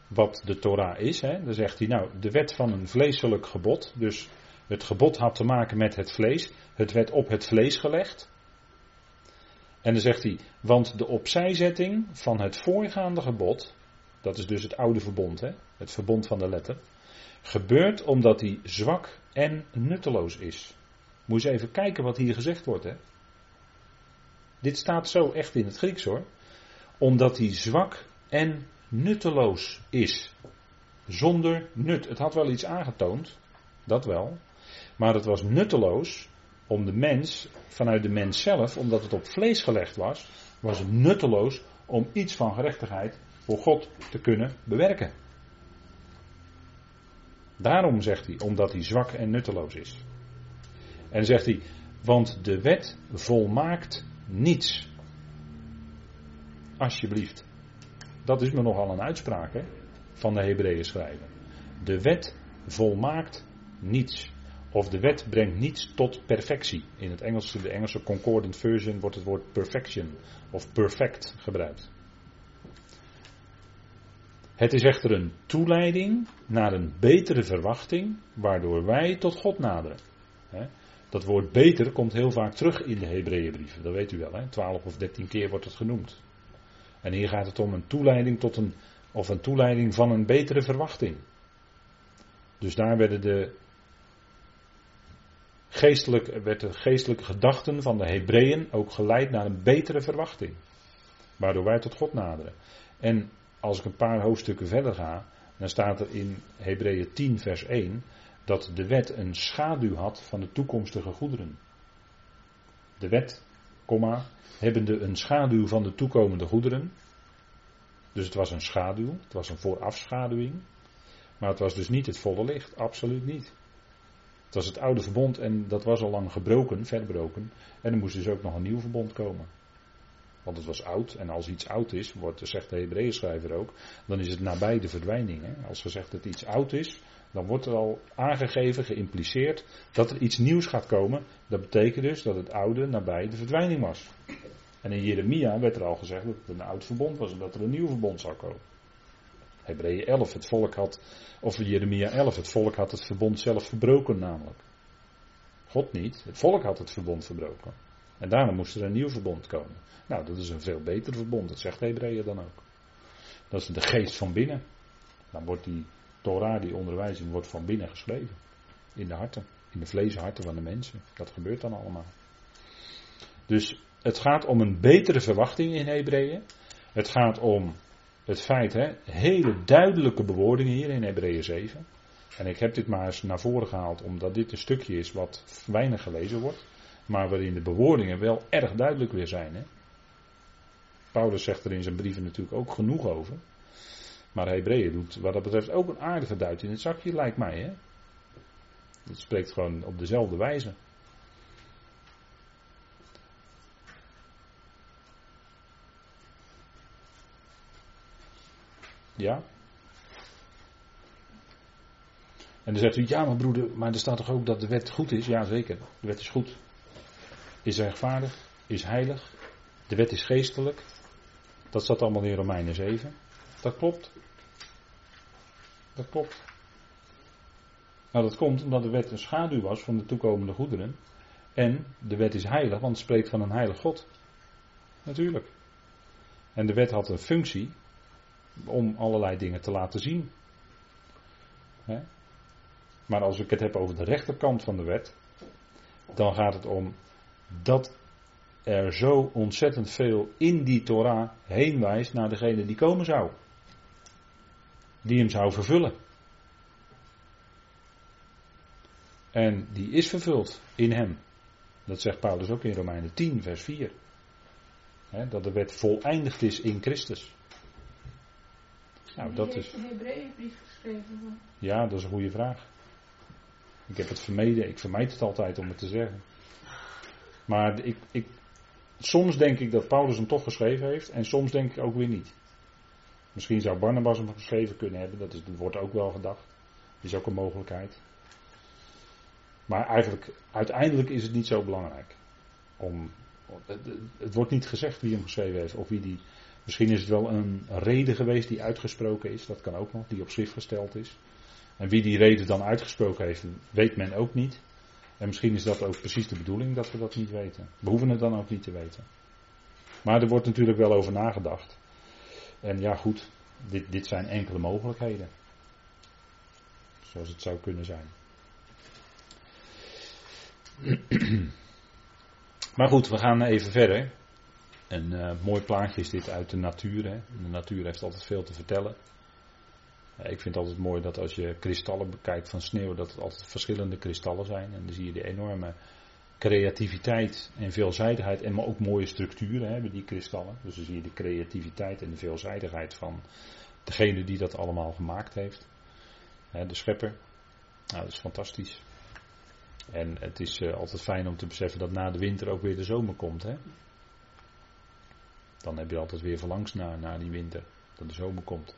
wat de Torah is. Hè. Dan zegt hij nou, de wet van een vleeselijk gebod. Dus het gebod had te maken met het vlees. Het werd op het vlees gelegd. En dan zegt hij, want de opzijzetting van het voorgaande gebod, dat is dus het oude verbond, hè, het verbond van de letter, gebeurt omdat hij zwak en nutteloos is. Moet je eens even kijken wat hier gezegd wordt. Hè. Dit staat zo echt in het Grieks hoor. Omdat hij zwak en nutteloos is. Zonder nut. Het had wel iets aangetoond, dat wel. Maar het was nutteloos om de mens, vanuit de mens zelf, omdat het op vlees gelegd was, was nutteloos om iets van gerechtigheid voor God te kunnen bewerken. Daarom zegt hij, omdat hij zwak en nutteloos is. En zegt hij, want de wet volmaakt niets. Alsjeblieft. Dat is me nogal een uitspraak hè, van de Hebreeën schrijver. De wet volmaakt niets. Of de wet brengt niets tot perfectie. In het Engels, de Engelse Concordant Version wordt het woord perfection of perfect gebruikt. Het is echter een toeleiding naar een betere verwachting, waardoor wij tot God naderen. Dat woord beter komt heel vaak terug in de Hebreeënbrieven, dat weet u wel. Hè? 12 of 13 keer wordt het genoemd. En hier gaat het om een toeleiding tot een, of een toeleiding van een betere verwachting. Dus daar werden de geestelijk, werd de geestelijke gedachten van de Hebreeën ook geleid naar een betere verwachting. Waardoor wij tot God naderen. En als ik een paar hoofdstukken verder ga, dan staat er in Hebreeën 10 vers 1 dat de wet een schaduw had van de toekomstige goederen. De wet, komma, hebbende een schaduw van de toekomende goederen. Dus het was een schaduw, het was een voorafschaduwing. Maar het was dus niet het volle licht, absoluut niet. Het was het oude verbond en dat was al lang gebroken, verbroken. En er moest dus ook nog een nieuw verbond komen. Want het was oud. En als iets oud is, wordt, zegt de Hebreeën schrijver ook, dan is het nabij de verdwijning. Hè? Als gezegd dat iets oud is, dan wordt er al aangegeven, geïmpliceerd, dat er iets nieuws gaat komen. Dat betekent dus dat het oude nabij de verdwijning was. En in Jeremia werd er al gezegd dat het een oud verbond was en dat er een nieuw verbond zou komen. Hebreeën 11, het volk had, of Jeremia 11, het volk had het verbond zelf verbroken namelijk. God niet, het volk had het verbond verbroken. En daarna moest er een nieuw verbond komen. Nou, dat is een veel beter verbond, dat zegt Hebreeën dan ook. Dat is de geest van binnen. Dan wordt die Torah, die onderwijzing, wordt van binnen geschreven. In de harten, in de vleesharten van de mensen. Dat gebeurt dan allemaal. Dus het gaat om een betere verwachting in Hebreeën. Het gaat om het feit, hè, hele duidelijke bewoordingen hier in Hebreeën 7. En ik heb dit maar eens naar voren gehaald omdat dit een stukje is wat weinig gelezen wordt. Maar waarin de bewoordingen wel erg duidelijk weer zijn. Hè. Paulus zegt er in zijn brieven natuurlijk ook genoeg over. Maar Hebreeën doet wat dat betreft ook een aardige duit in het zakje, lijkt mij. Hè? Het spreekt gewoon op dezelfde wijze. Ja? En dan zegt u, ja maar broeder, maar er staat toch ook dat de wet goed is? Ja zeker, de wet is goed. Is rechtvaardig, is heilig, de wet is geestelijk. Dat staat allemaal in Romeinen 7. Dat klopt. Dat klopt. Nou, dat komt omdat de wet een schaduw was van de toekomende goederen. En de wet is heilig, want het spreekt van een heilig God. Natuurlijk. En de wet had een functie om allerlei dingen te laten zien. Maar als ik het heb over de rechterkant van de wet, dan gaat het om dat er zo ontzettend veel in die Torah heen wijst naar degene die komen zou. Die hem zou vervullen. En die is vervuld in hem. Dat zegt Paulus ook in Romeinen 10, vers 4. dat de wet voleindigd is in Christus. Nou, dat is. de Hebreeënbrief geschreven? Ja, dat is een goede vraag. Ik heb het vermeden, ik vermijd het altijd om het te zeggen. Maar ik, ik, soms denk ik dat Paulus hem toch geschreven heeft en soms denk ik ook weer niet. Misschien zou Barnabas hem geschreven kunnen hebben, dat, is, wordt ook wel gedacht. Is ook een mogelijkheid. Maar eigenlijk, uiteindelijk is het niet zo belangrijk. Om, het, het, wordt niet gezegd wie hem geschreven heeft of wie die. Misschien is het wel een reden geweest die uitgesproken is, dat kan ook nog, die op schrift gesteld is. En wie die reden dan uitgesproken heeft, weet men ook niet. En misschien is dat ook precies de bedoeling dat we dat niet weten. We hoeven het dan ook niet te weten. Maar er wordt natuurlijk wel over nagedacht. En ja, goed, dit, dit zijn enkele mogelijkheden. Zoals het zou kunnen zijn. *clears throat* Maar goed, we gaan even verder. Een uh, mooi plaatje is dit uit de natuur. Hè. De natuur heeft altijd veel te vertellen. Ik vind het altijd mooi dat als je kristallen bekijkt van sneeuw, dat het altijd verschillende kristallen zijn. En dan zie je de enorme creativiteit en veelzijdigheid en maar ook mooie structuren hebben die kristallen. Dus dan zie je de creativiteit en de veelzijdigheid van degene die dat allemaal gemaakt heeft. De schepper. Nou, dat is fantastisch. En het is uh, altijd fijn om te beseffen dat na de winter ook weer de zomer komt. Hè? Dan heb je altijd weer verlangs naar, naar die winter, dat de zomer komt.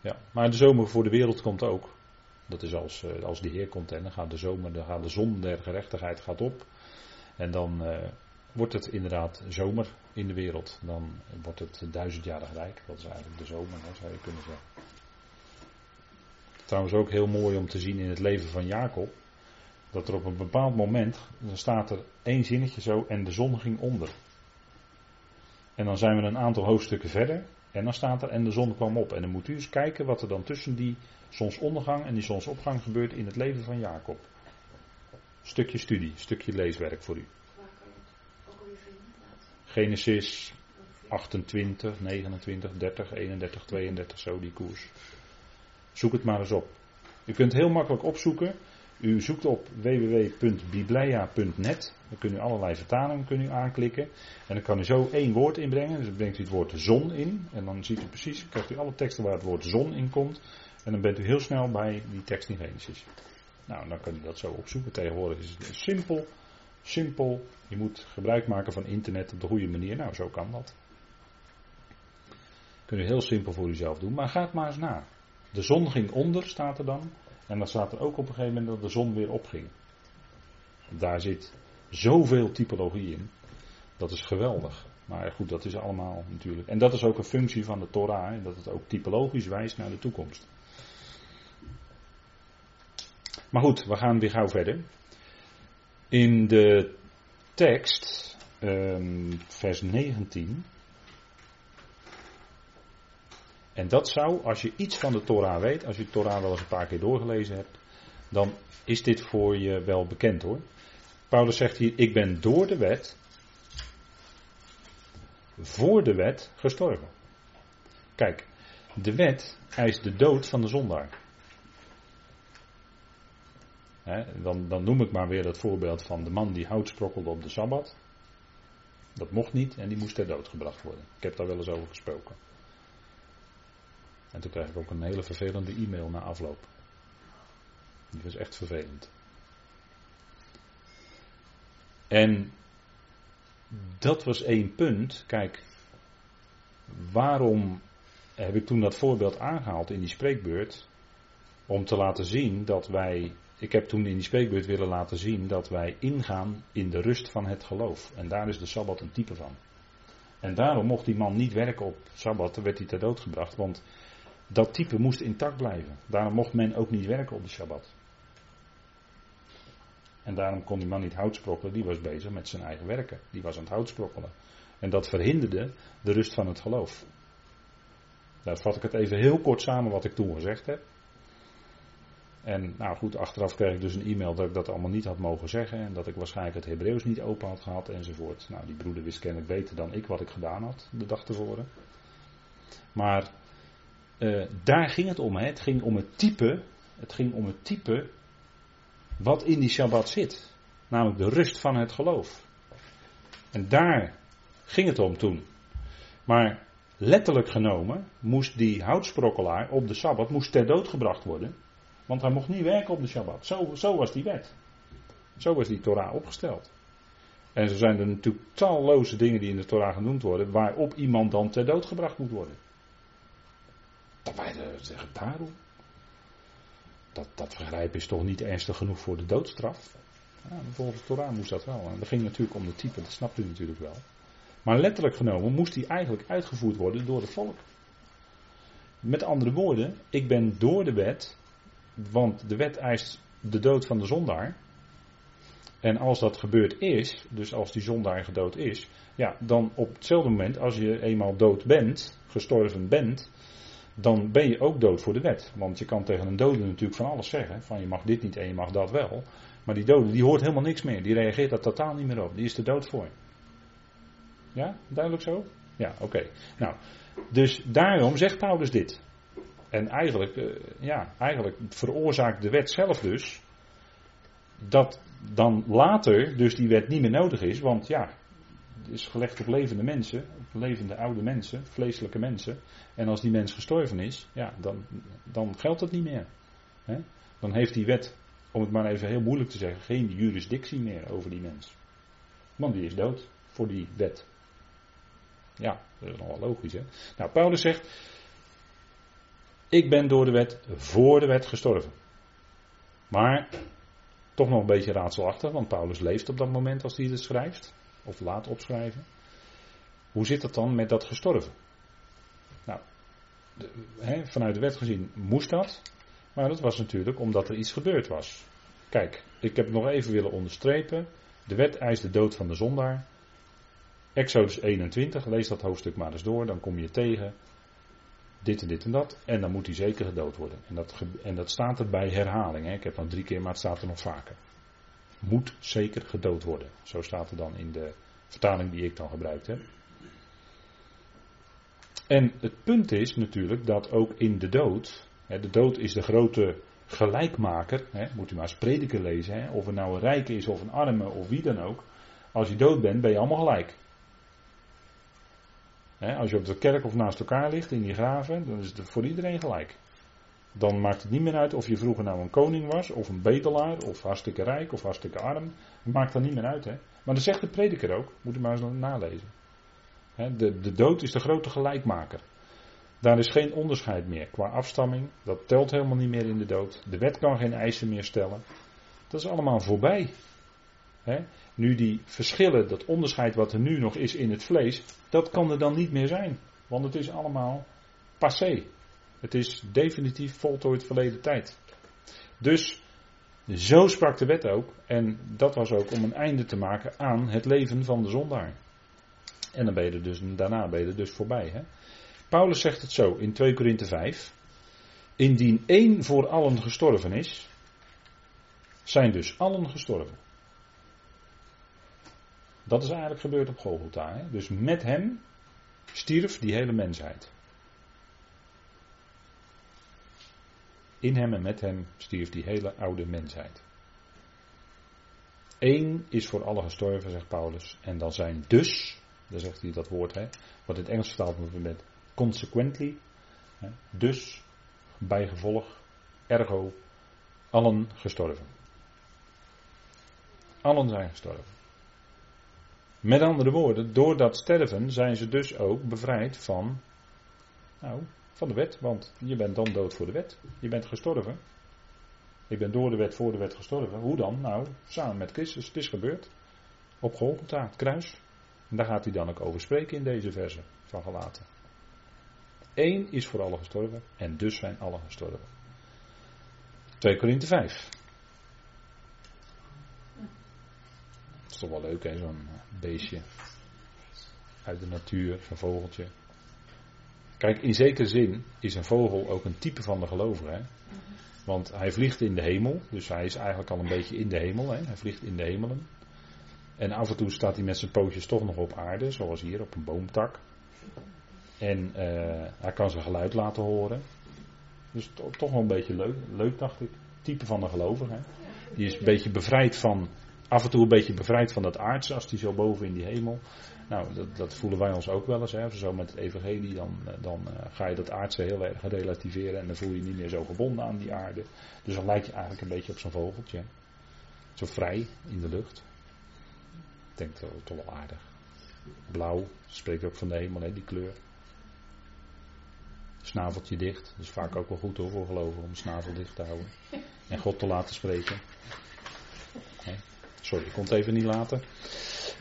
Ja, maar de zomer voor de wereld komt ook. Dat is als, uh, als de Heer komt en dan gaat de zomer, dan gaat de zon der gerechtigheid gaat op. En dan uh, wordt het inderdaad zomer in de wereld. Dan wordt het duizendjarig rijk. Dat is eigenlijk de zomer, hè, zou je kunnen zeggen. Trouwens ook heel mooi om te zien in het leven van Jacob dat er op een bepaald moment, dan staat er één zinnetje zo en de zon ging onder. En dan zijn we een aantal hoofdstukken verder en dan staat er en de zon kwam op. En dan moet u eens kijken wat er dan tussen die zonsondergang en die zonsopgang gebeurt in het leven van Jacob. Stukje studie, stukje leeswerk voor u. Genesis 28, 29, 30, 31, 32, zo die koers. Zoek het maar eens op. U kunt heel makkelijk opzoeken u zoekt op www.biblia.net. Dan kunt u allerlei vertalingen kunt u aanklikken. En dan kan u zo één woord inbrengen. Dus dan brengt u het woord zon in. En dan ziet u precies, krijgt u alle teksten waar het woord zon in komt. En dan bent u heel snel bij die tekst in Genesis. Nou, dan kunt u dat zo opzoeken. Tegenwoordig is het simpel. Simpel. Je moet gebruik maken van internet op de goede manier. Nou, zo kan dat. Kun je heel simpel voor uzelf doen. Maar ga het maar eens na. De zon ging onder, staat er dan. En dan staat er ook op een gegeven moment dat de zon weer opging. Daar zit zoveel typologie in. Dat is geweldig. Maar goed, dat is allemaal natuurlijk. En dat is ook een functie van de Torah. dat het ook typologisch wijst naar de toekomst. Maar goed, we gaan weer gauw verder. In de tekst, um, vers 19. En dat zou, als je iets van de Torah weet, als je de Torah wel eens een paar keer doorgelezen hebt, dan is dit voor je wel bekend hoor. Paulus zegt hier, ik ben door de wet, voor de wet gestorven. Kijk, de wet eist de dood van de zondaar. dan, dan noem ik maar weer dat voorbeeld van de man die hout sprokkelde op de Sabbat. Dat mocht niet en die moest ter dood gebracht worden. Ik heb daar wel eens over gesproken. En toen kreeg ik ook een hele vervelende e-mail na afloop. Die was echt vervelend. En dat was één punt. Kijk, waarom heb ik toen dat voorbeeld aangehaald in die spreekbeurt? Om te laten zien dat wij. Ik heb toen in die spreekbeurt willen laten zien dat wij ingaan in de rust van het geloof. En daar is de sabbat een type van. En daarom mocht die man niet werken op sabbat, dan werd hij ter dood gebracht. Want dat type moest intact blijven. Daarom mocht men ook niet werken op de Shabbat. En daarom kon die man niet hout sprokkelen, die was bezig met zijn eigen werken. Die was aan het hout sprokkelen. En dat verhinderde de rust van het geloof. Daar vat ik het even heel kort samen wat ik toen gezegd heb. En nou goed, achteraf kreeg ik dus een e-mail dat ik dat allemaal niet had mogen zeggen. En dat ik waarschijnlijk het Hebreeuws niet open had gehad enzovoort. Nou, die broeder wist kennelijk beter dan ik wat ik gedaan had de dag tevoren. Maar uh, daar ging het om. Hè. Het ging om het type. Het ging om het type wat in die Shabbat zit. Namelijk de rust van het geloof. En daar ging het om toen. Maar letterlijk genomen moest die houtsprokkelaar op de Sabbat moest ter dood gebracht worden. Want hij mocht niet werken op de Shabbat. Zo, zo was die wet. Zo was die Torah opgesteld. En zo zijn er natuurlijk talloze dingen die in de Torah genoemd worden, waarop iemand dan ter dood gebracht moet worden. Wij zeggen, daarom. Dat, dat vergrijp is toch niet ernstig genoeg voor de doodstraf? Ja, volgens de Torah moest dat wel. En dat ging natuurlijk om de type, dat snapt u natuurlijk wel. Maar letterlijk genomen moest die eigenlijk uitgevoerd worden door het volk. Met andere woorden, ik ben door de wet, want de wet eist de dood van de zondaar. En als dat gebeurd is, dus als die zondaar gedood is, ja, dan op hetzelfde moment, als je eenmaal dood bent, gestorven bent, dan ben je ook dood voor de wet. Want je kan tegen een dode natuurlijk van alles zeggen, van je mag dit niet en je mag dat wel. Maar die dode, die hoort helemaal niks meer, die reageert daar totaal niet meer op, die is er dood voor. Ja, duidelijk zo? Ja, oké. Nou, dus daarom zegt Paulus dit. En eigenlijk, uh, ja, eigenlijk veroorzaakt de wet zelf dus dat dan later dus die wet niet meer nodig is, want ja, is gelegd op levende mensen, op levende oude mensen, vleeselijke mensen. En als die mens gestorven is, ja, dan, dan geldt het niet meer. Dan heeft die wet, om het maar even heel moeilijk te zeggen, geen jurisdictie meer over die mens. Want die is dood voor die wet. Ja, dat is nogal logisch hè. Nou, Paulus zegt, ik ben door de wet voor de wet gestorven. Maar toch nog een beetje raadselachtig, want Paulus leeft op dat moment als hij het schrijft, of laat opschrijven. Hoe zit het dan met dat gestorven? Nou, vanuit de wet gezien moest dat, maar dat was natuurlijk omdat er iets gebeurd was. Kijk, ik heb nog even willen onderstrepen. De wet eist de dood van de zondaar. Exodus 21, lees dat hoofdstuk maar eens door, dan kom je tegen dit en dit en dat. En dan moet hij zeker gedood worden. En dat, en dat staat er bij herhaling. Ik heb dan drie keer, maar het staat er nog vaker. Moet zeker gedood worden. Zo staat er dan in de vertaling die ik dan gebruikt heb. En het punt is natuurlijk dat ook in de dood. De dood is de grote gelijkmaker. Moet u maar eens prediker lezen. Of er nou een rijke is of een arme of wie dan ook. Als je dood bent, ben je allemaal gelijk als je op de kerk of naast elkaar ligt in die graven, dan is het voor iedereen gelijk. Dan maakt het niet meer uit of je vroeger nou een koning was, of een bedelaar, of hartstikke rijk, of hartstikke arm. Het maakt dan niet meer uit. Hè? Maar dat zegt de prediker ook, moet je maar eens nalezen. de, de dood is de grote gelijkmaker. Daar is geen onderscheid meer qua afstamming. Dat telt helemaal niet meer in de dood. De wet kan geen eisen meer stellen. Dat is allemaal voorbij. Nu die verschillen, dat onderscheid wat er nu nog is in het vlees, dat kan er dan niet meer zijn. Want het is allemaal passé. Het is definitief voltooid verleden tijd. Dus zo sprak de wet ook. En dat was ook om een einde te maken aan het leven van de zondaar. En dan ben je er dus, daarna ben je er dus voorbij. Hè? Paulus zegt het zo in 2 Korinthe 5. Indien één voor allen gestorven is, zijn dus allen gestorven. Dat is eigenlijk gebeurd op Golgotha. Hè? Dus met hem stierf die hele mensheid. In hem en met hem stierf die hele oude mensheid. Eén is voor alle gestorven, zegt Paulus. En dan zijn dus, dan zegt hij dat woord, hè, wat in het Engels vertaald wordt met consequently. Hè, dus, bijgevolg, ergo, allen gestorven. Allen zijn gestorven. Met andere woorden, door dat sterven zijn ze dus ook bevrijd van, nou, van de wet. Want je bent dan dood voor de wet. Je bent gestorven. Ik ben door de wet voor de wet gestorven. Hoe dan? Nou, samen met Christus. Het is gebeurd. Op Golgotha, het kruis. En daar gaat hij dan ook over spreken in deze verse van gelaten. één is voor allen gestorven en dus zijn allen gestorven. 2 Korinthe 5. Dat is toch wel leuk hè, zo'n beestje uit de natuur, zo'n vogeltje. Kijk, in zekere zin is een vogel ook een type van de gelovige. Hè? Want hij vliegt in de hemel, dus hij is eigenlijk al een beetje in de hemel. Hè? Hij vliegt in de hemelen. En af en toe staat hij met zijn pootjes toch nog op aarde, zoals hier op een boomtak. En uh, hij kan zijn geluid laten horen. Dus to, toch wel een beetje leuk, leuk dacht ik. Type van de gelovige. Die is een beetje bevrijd van, af en toe een beetje bevrijd van dat aardse, als die zo boven in die hemel. Nou, dat, dat, voelen wij ons ook wel eens. Hè. Zo met het evangelie, dan, dan uh, ga je dat aardse heel erg relativeren en dan voel je je niet meer zo gebonden aan die aarde. Dus dan lijkt je eigenlijk een beetje op zo'n vogeltje. Zo vrij in de lucht. Ik denk toch wel aardig. Blauw, spreekt ook van de hemel, hè, die kleur. Snaveltje dicht, dat is vaak ook wel goed hoor voor geloven om snavel dicht te houden. En God te laten spreken. Sorry, ik kon het even niet laten.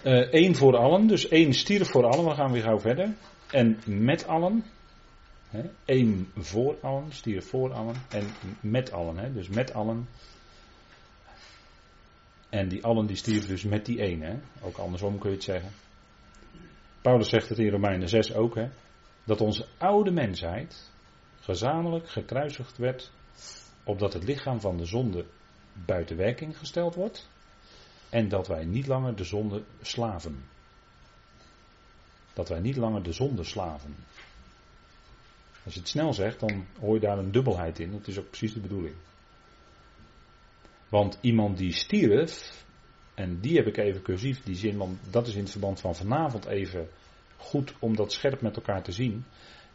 Eén uh, voor allen, dus één stierf voor allen, we gaan weer gauw verder. En met allen, één voor allen, stierf voor allen en met allen, hè, dus met allen. En die allen die stierven dus met die één, hè. ook andersom kun je het zeggen. Paulus zegt het in Romeinen 6 ook, hè, dat onze oude mensheid gezamenlijk gekruisigd werd, opdat het lichaam van de zonde buiten werking gesteld wordt. En dat wij niet langer de zonde slaven. Dat wij niet langer de zonde slaven. Als je het snel zegt, dan hoor je daar een dubbelheid in. Dat is ook precies de bedoeling. Want iemand die stierf, en die heb ik even cursief, die zin, want dat is in het verband van vanavond even goed om dat scherp met elkaar te zien.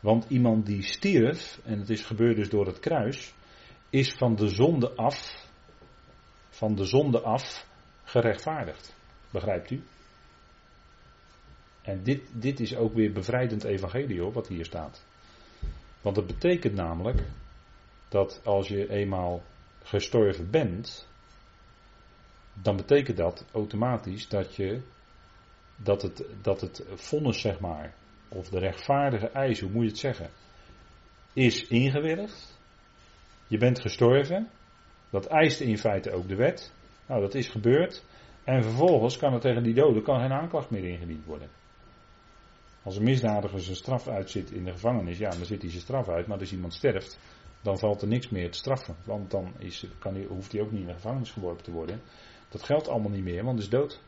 Want iemand die stierf, en het is gebeurd dus door het kruis, is van de zonde af, van de zonde af, gerechtvaardigd. Begrijpt u? En dit, dit is ook weer bevrijdend evangelie hoor, wat hier staat. Want dat betekent namelijk dat als je eenmaal gestorven bent, dan betekent dat automatisch dat je dat het, dat het vonnis, zeg maar, of de rechtvaardige eis, hoe moet je het zeggen, is ingewilligd. Je bent gestorven. Dat eist in feite ook de wet. Nou, dat is gebeurd. En vervolgens kan er tegen die doden kan geen aanklacht meer ingediend worden. Als een misdadiger zijn straf uitzit in de gevangenis, ja, dan zit hij zijn straf uit. Maar als iemand sterft, dan valt er niks meer te straffen. Want dan is, kan hij, hoeft hij ook niet in de gevangenis geworpen te worden. Dat geldt allemaal niet meer, want is dood.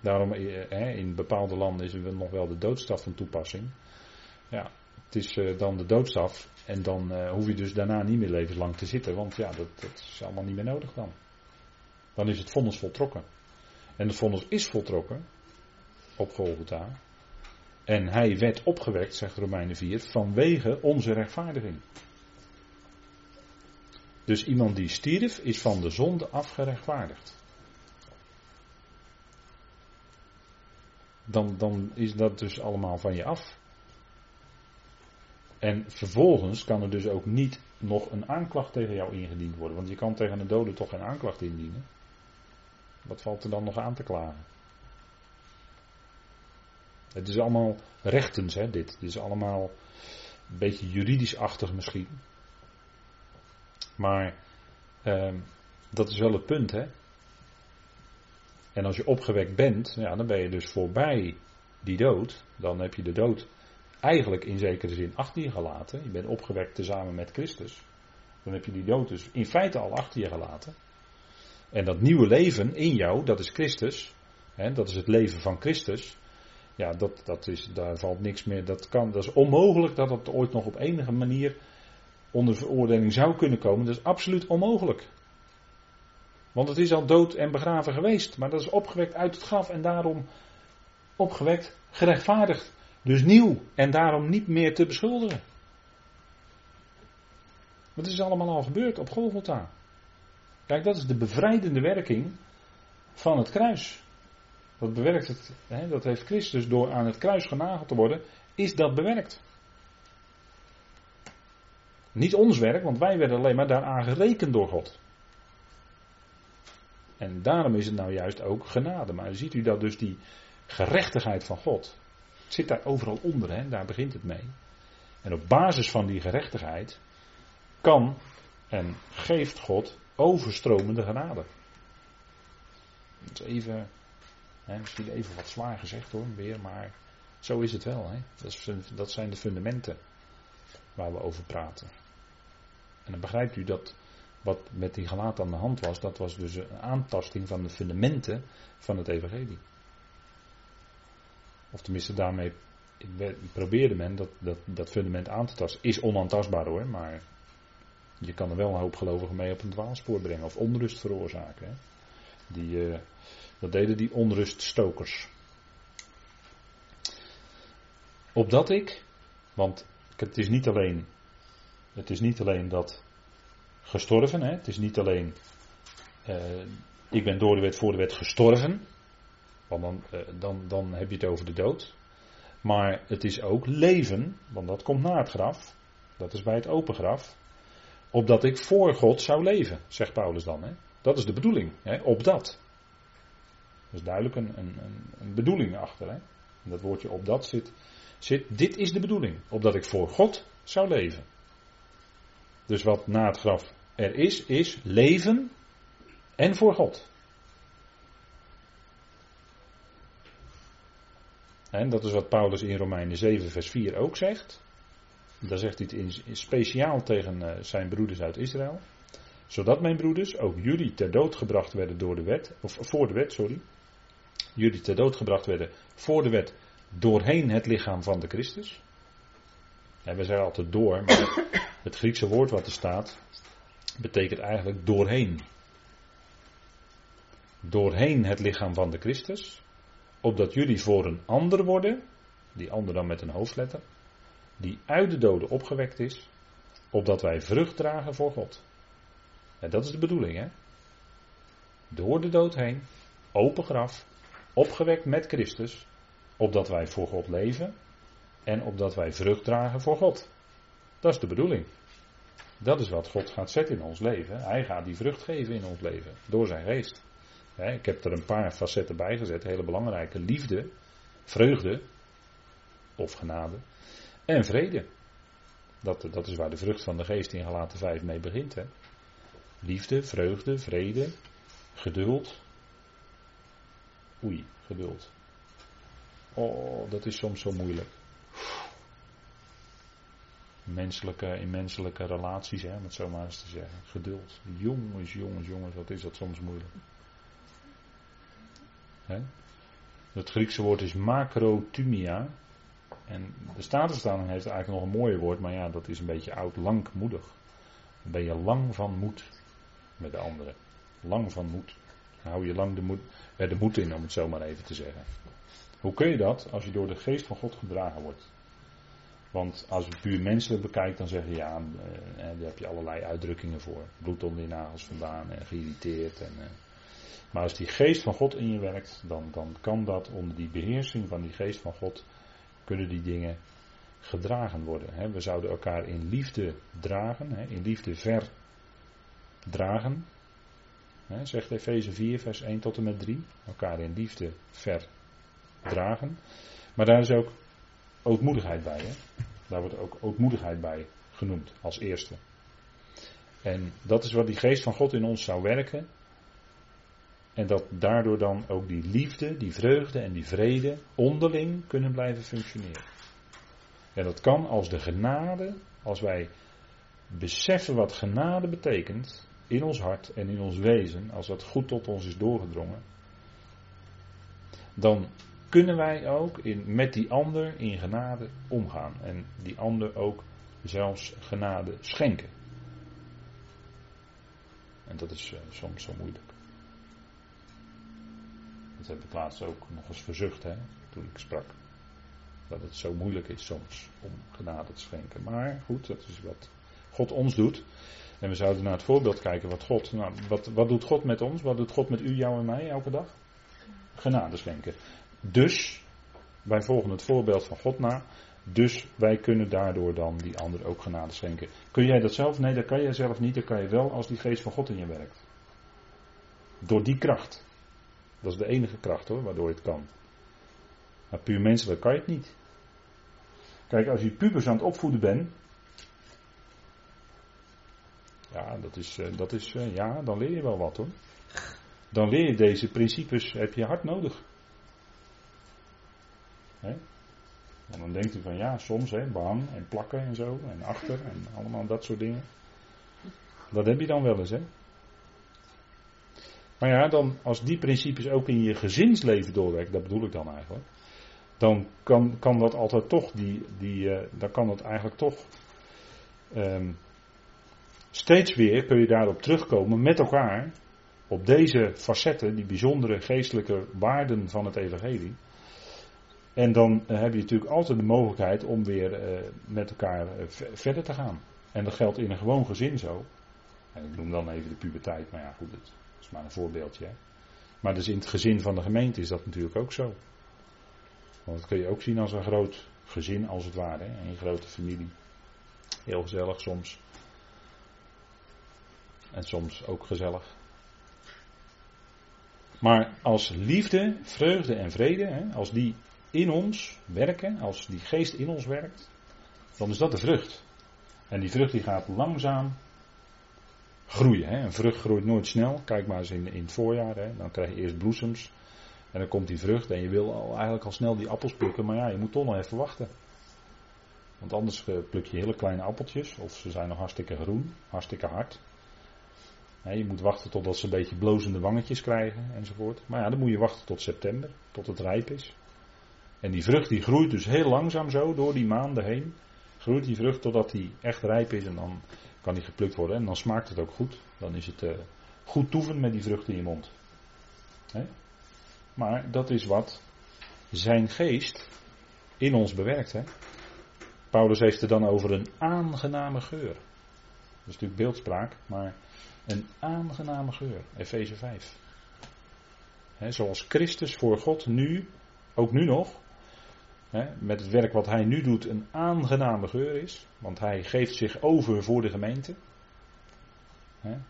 Daarom eh, in bepaalde landen is er nog wel de doodstraf van toepassing. Ja, het is eh, dan de doodstraf. En dan uh, hoef je dus daarna niet meer levenslang te zitten. Want ja, dat, dat, is allemaal niet meer nodig dan. Dan is het vonnis voltrokken. En het vonnis is voltrokken. Op Golgotha. En hij werd opgewekt, zegt Romeinen 4, vanwege onze rechtvaardiging. Dus iemand die stierf is van de zonde afgerechtvaardigd. Dan, dan is dat dus allemaal van je af. En vervolgens kan er dus ook niet nog een aanklacht tegen jou ingediend worden. Want je kan tegen een dode toch geen aanklacht indienen. Wat valt er dan nog aan te klagen? Het is allemaal rechtens, hè, dit. Het is allemaal een beetje juridisch-achtig misschien. Maar eh, dat is wel het punt, hè. En als je opgewekt bent, ja, dan ben je dus voorbij die dood. Dan heb je de dood eigenlijk in zekere zin achter je gelaten. Je bent opgewekt tezamen met Christus. Dan heb je die dood dus in feite al achter je gelaten. En dat nieuwe leven in jou, dat is Christus. Hè, dat is het leven van Christus. Ja, dat, dat is, daar valt niks meer. Dat, kan, dat is onmogelijk dat het ooit nog op enige manier onder veroordeling zou kunnen komen. Dat is absoluut onmogelijk. Want het is al dood en begraven geweest. Maar dat is opgewekt uit het graf en daarom opgewekt, gerechtvaardigd. Dus nieuw en daarom niet meer te beschuldigen. Wat is allemaal al gebeurd op Golgotha? Kijk, dat is de bevrijdende werking van het kruis. Dat bewerkt het, hè, dat heeft Christus door aan het kruis genageld te worden, is dat bewerkt. Niet ons werk, want wij werden alleen maar daaraan gerekend door God. En daarom is het nou juist ook genade. Maar ziet u dat dus die gerechtigheid van God, zit daar overal onder, hè? daar begint het mee. En op basis van die gerechtigheid kan en geeft God overstromende genade. Dat is even, misschien even wat zwaar gezegd hoor, weer, maar zo is het wel. Hè. Dat, dat zijn de fundamenten waar we over praten. En dan begrijpt u dat wat met die gelaat aan de hand was, dat was dus een aantasting van de fundamenten van het evangelie. Of tenminste daarmee probeerde men dat, dat, dat fundament aan te tasten. Is onaantastbaar hoor, maar je kan er wel een hoop gelovigen mee op een dwaalspoor brengen of onrust veroorzaken. Hè. Die, uh, dat deden die onruststokers. Opdat ik, want het is niet alleen, het is niet alleen dat gestorven, hè, het is niet alleen, uh, ik ben door de wet voor de wet gestorven, want dan, uh, dan, dan heb je het over de dood. Maar het is ook leven, want dat komt na het graf. Dat is bij het open graf. Opdat ik voor God zou leven, zegt Paulus dan. Hè? Dat is de bedoeling, hè? opdat. Er is duidelijk een, een, een bedoeling achter. Hè? Dat woordje opdat zit, zit, dit is de bedoeling, opdat ik voor God zou leven. Dus wat na het graf er is, is leven en voor God. En dat is wat Paulus in Romeinen 7, vers 4 ook zegt. Daar zegt hij het in, speciaal tegen eh, zijn broeders uit Israël. Zodat mijn broeders, ook jullie ter dood gebracht werden door de wet, of voor de wet, sorry. Jullie ter dood gebracht werden voor de wet doorheen het lichaam van de Christus. En we zeggen altijd door, maar het Griekse woord wat er staat, betekent eigenlijk doorheen. Doorheen het lichaam van de Christus, opdat jullie voor een ander worden, die ander dan met een hoofdletter, die uit de doden opgewekt is, opdat wij vrucht dragen voor God. En dat is de bedoeling, hè? Door de dood heen, open graf, opgewekt met Christus, opdat wij voor God leven en opdat wij vrucht dragen voor God. Dat is de bedoeling. Dat is wat God gaat zetten in ons leven. Hij gaat die vrucht geven in ons leven, door zijn geest. Ik heb er een paar facetten bij gezet, hele belangrijke. Liefde, vreugde of genade en vrede. Dat, dat is waar de vrucht van de geest in Galaten 5 mee begint. Hè? Liefde, vreugde, vrede, geduld. Oei, geduld. Oh, dat is soms zo moeilijk. Menselijke, in menselijke relaties, hè, om het zo maar eens te zeggen. Geduld. Jongens, jongens, jongens, wat is dat soms moeilijk. Het Griekse woord is macrotumia. En de Statenvertaling heeft eigenlijk nog een mooier woord, maar ja, dat is een beetje oud, langmoedig. Dan ben je lang van moed met de anderen. Lang van moed. Dan hou je lang de moed, er de moed in, om het zo maar even te zeggen. Hoe kun je dat? Als je door de geest van God gedragen wordt. Want als je puur menselijk bekijkt, dan zeg je ja, eh, daar heb je allerlei uitdrukkingen voor. Bloed onder je nagels vandaan en geïrriteerd. En, eh. Maar als die geest van God in je werkt, dan, dan kan dat onder die beheersing van die geest van God kunnen die dingen gedragen worden. We zouden elkaar in liefde dragen, in liefde verdragen. Zegt Efeze 4, vers 1 tot en met 3. Elkaar in liefde verdragen. Maar daar is ook ootmoedigheid bij. Hè? Daar wordt ook ootmoedigheid bij genoemd als eerste. En dat is wat die geest van God in ons zou werken. En dat daardoor dan ook die liefde, die vreugde en die vrede onderling kunnen blijven functioneren. En dat kan als de genade, als wij beseffen wat genade betekent in ons hart en in ons wezen, als dat goed tot ons is doorgedrongen, dan kunnen wij ook in, met die ander in genade omgaan en die ander ook zelfs genade schenken. En dat is uh, soms zo moeilijk. Dat heb ik laatst ook nog eens verzucht hè, toen ik sprak. Dat het zo moeilijk is soms om genade te schenken. Maar goed, dat is wat God ons doet. En we zouden naar het voorbeeld kijken wat God. Nou, wat, wat doet God met ons? Wat doet God met u, jou en mij elke dag? Genade schenken. Dus, wij volgen het voorbeeld van God na. Dus wij kunnen daardoor dan die ander ook genade schenken. Kun jij dat zelf? Nee, dat kan jij zelf niet. Dat kan je wel als die geest van God in je werkt. Door die kracht. Dat is de enige kracht hoor, waardoor je het kan. Maar puur menselijk kan je het niet. Kijk, als je pubers aan het opvoeden bent. Ja, dat is, eh, dat is eh, ja, dan leer je wel wat hoor. Dan leer je deze principes, heb je hard nodig. Hè? En dan denkt u van ja, soms hè, behang en plakken en zo, en achter en allemaal dat soort dingen. Dat heb je dan wel eens hè. Maar ja, dan, als die principes ook in je gezinsleven doorwerken, dat bedoel ik dan eigenlijk. Dan kan, kan dat altijd toch, die, die, uh, dan kan dat eigenlijk toch um, steeds weer kun je daarop terugkomen met elkaar. Op deze facetten, die bijzondere geestelijke waarden van het evangelie. En dan uh, heb je natuurlijk altijd de mogelijkheid om weer uh, met elkaar verder te gaan. En dat geldt in een gewoon gezin zo. En ik noem dan even de puberteit, maar ja goed, is maar een voorbeeldje. Maar dus in het gezin van de gemeente is dat natuurlijk ook zo. Want dat kun je ook zien als een groot gezin, als het ware. Hè. Een grote familie. Heel gezellig soms. En soms ook gezellig. Maar als liefde, vreugde en vrede, hè, als die in ons werken, als die geest in ons werkt, dan is dat de vrucht. En die vrucht die gaat langzaam groeien. Hè. Een vrucht groeit nooit snel. Kijk maar eens in, in het voorjaar. Hè. Dan krijg je eerst bloesems. En dan komt die vrucht. En je wil al, eigenlijk al snel die appels plukken. Maar ja, je moet toch nog even wachten. Want anders eh, pluk je hele kleine appeltjes. Of ze zijn nog hartstikke groen. Hartstikke hard. je moet wachten totdat ze een beetje blozende wangetjes krijgen. Enzovoort. Maar ja, dan moet je wachten tot september. Tot het rijp is. En die vrucht die groeit dus heel langzaam zo door die maanden heen. Groeit die vrucht totdat die echt rijp is. En dan kan die geplukt worden en dan smaakt het ook goed. Dan is het uh, goed toeven met die vrucht in je mond. Maar dat is wat zijn geest in ons bewerkt. Paulus heeft het dan over een aangename geur. Dat is natuurlijk beeldspraak, maar een aangename geur. Efeze 5. zoals Christus voor God nu, ook nu nog, met het werk wat hij nu doet een aangename geur is. Want hij geeft zich over voor de gemeente.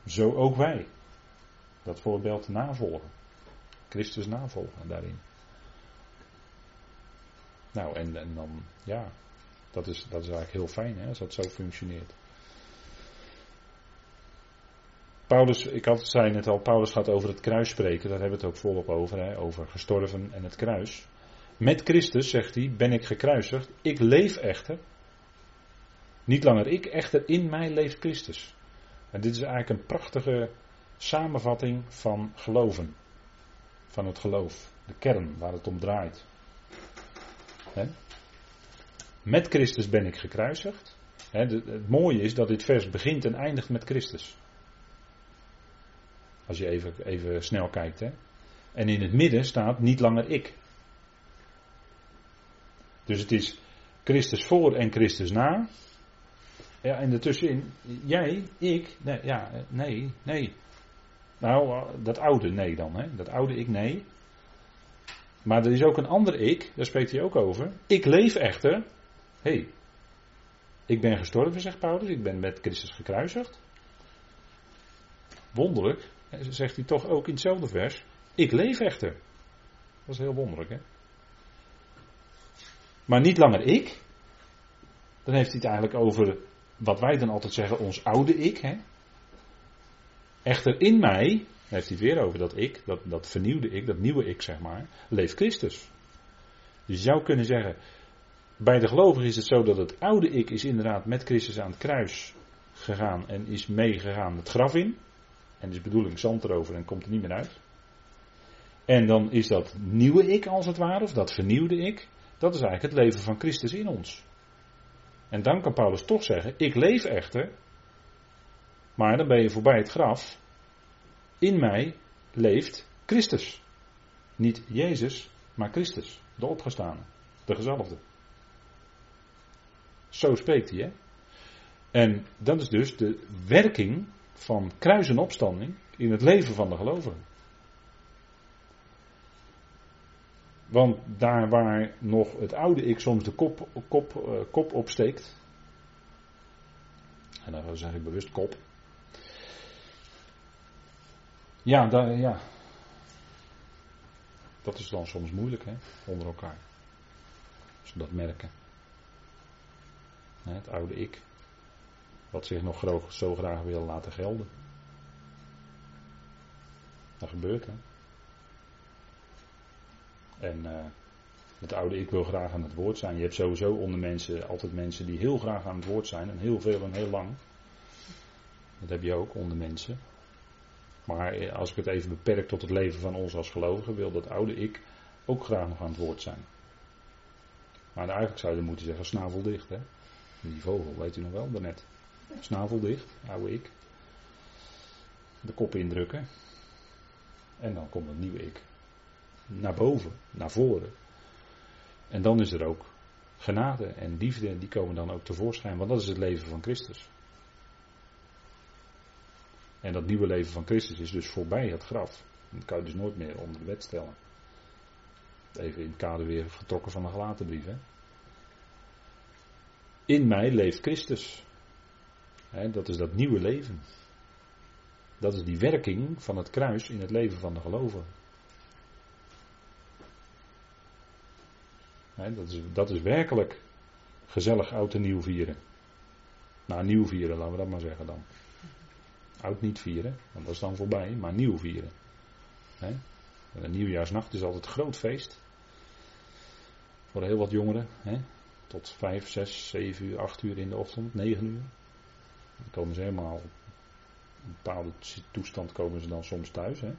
zo ook wij. Dat voorbeeld navolgen. Christus navolgen daarin. Nou, en, en dan, ja, dat is, dat is eigenlijk heel fijn hè, als dat zo functioneert. Paulus, ik had, zei net al, Paulus gaat over het kruis spreken, daar hebben we het ook volop over, hè, over gestorven en het kruis. Met Christus, zegt hij, ben ik gekruisigd. Ik leef echter. Niet langer ik, echter in mij leeft Christus. En dit is eigenlijk een prachtige samenvatting van geloven. Van het geloof. De kern waar het om draait. Met Christus ben ik gekruisigd. het mooie is dat dit vers begint en eindigt met Christus. Als je even, even snel kijkt. En in het midden staat niet langer ik. Dus het is Christus voor en Christus na. Ja, en ertussenin, jij, ik, nee, ja, nee, nee. Nou, dat oude nee dan, hè. Dat oude ik, nee. Maar er is ook een ander ik, daar spreekt hij ook over. Ik leef echter. Hey, ik ben gestorven, zegt Paulus. Ik ben met Christus gekruisigd. Wonderlijk, zegt hij toch ook in hetzelfde vers. Ik leef echter. Dat is heel wonderlijk, hè. Maar niet langer ik. Dan heeft hij het eigenlijk over wat wij dan altijd zeggen, ons oude ik. Hè? Echter in mij, heeft hij het weer over dat ik, dat, dat vernieuwde ik, dat nieuwe ik zeg maar, leeft Christus. Dus je zou kunnen zeggen, bij de gelovigen is het zo dat het oude ik is inderdaad met Christus aan het kruis gegaan en is meegegaan het graf in. En is bedoeling zand erover en komt er niet meer uit. En dan is dat nieuwe ik als het ware, of dat vernieuwde ik, dat is eigenlijk het leven van Christus in ons. En dan kan Paulus toch zeggen: Ik leef echter, maar dan ben je voorbij het graf. In mij leeft Christus. Niet Jezus, maar Christus, de opgestane, de gezalfde. Zo spreekt hij, hè? En dat is dus de werking van kruis en opstanding in het leven van de gelovigen. Want daar waar nog het oude ik soms de kop, kop, uh, kop opsteekt. En dan zeg ik bewust kop. Ja, daar, ja. Dat is dan soms moeilijk, hè, onder elkaar. Als we dat merken. Het oude ik. Wat zich nog zo graag wil laten gelden. Dat gebeurt hè. En uh, het oude ik wil graag aan het woord zijn. Je hebt sowieso onder mensen altijd mensen die heel graag aan het woord zijn. En heel veel en heel lang. Dat heb je ook onder mensen. Maar eh, als ik het even beperk tot het leven van ons als gelovigen, wil dat oude ik ook graag nog aan het woord zijn. Maar eigenlijk zou je moeten zeggen snaveldicht. Hè? Die vogel, weet u nog wel, daarnet. Snaveldicht, oude ik. De kop indrukken. En dan komt het nieuwe ik. Naar boven, naar voren. En dan is er ook genade en liefde, die komen dan ook tevoorschijn. Want dat is het leven van Christus. En dat nieuwe leven van Christus is dus voorbij het graf. Dat kan je dus nooit meer onder de wet stellen. Even in het kader weer getrokken van de gelaten brief. Hè? In mij leeft Christus. dat is dat nieuwe leven. Dat is die werking van het kruis in het leven van de gelovigen. Dat, is, dat is werkelijk gezellig oud en nieuw vieren. Nou, nieuw vieren, laten we dat maar zeggen dan. Oud niet vieren, want dat is dan voorbij, maar nieuw vieren. Een nieuwjaarsnacht is altijd een groot feest. Voor heel wat jongeren. Tot 5, 6, 7 uur, 8 uur in de ochtend, 9 uur. Dan komen ze helemaal een bepaalde toestand komen ze dan soms thuis. Hè?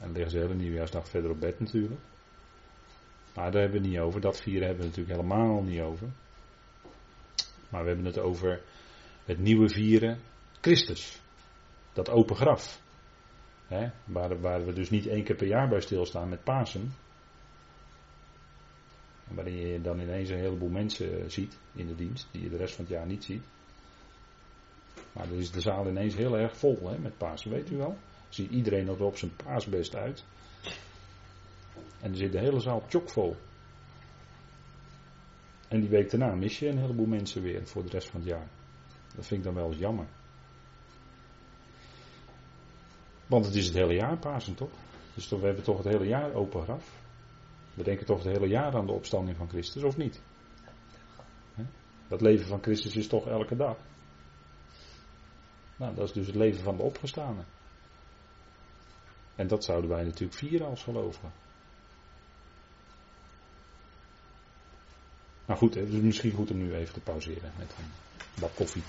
En liggen ze hele nieuwjaarsdag verder op bed natuurlijk. Maar daar hebben we het niet over. Dat vieren hebben we natuurlijk helemaal niet over. Maar we hebben het over het nieuwe vieren Christus. Dat open graf. Waar, waar, we dus niet één keer per jaar bij stilstaan met Pasen. Waarin je dan ineens een heleboel mensen ziet in de dienst, die je de rest van het jaar niet ziet. Maar dan is de zaal ineens heel erg vol hè, met Pasen, weet u wel. Ziet iedereen er op zijn paasbest uit. En er zit de hele zaal chockvol. En die week daarna mis je een heleboel mensen weer voor de rest van het jaar. Dat vind ik dan wel eens jammer. Want het is het hele jaar Pasen, toch? Dus we hebben toch het hele jaar open graf. We denken toch het hele jaar aan de opstanding van Christus, of niet? Dat leven van Christus is toch elke dag. Nou, dat is dus het leven van de opgestane. En dat zouden wij natuurlijk vieren als gelovigen. Nou goed, het is misschien goed om nu even te pauzeren met een bak koffie.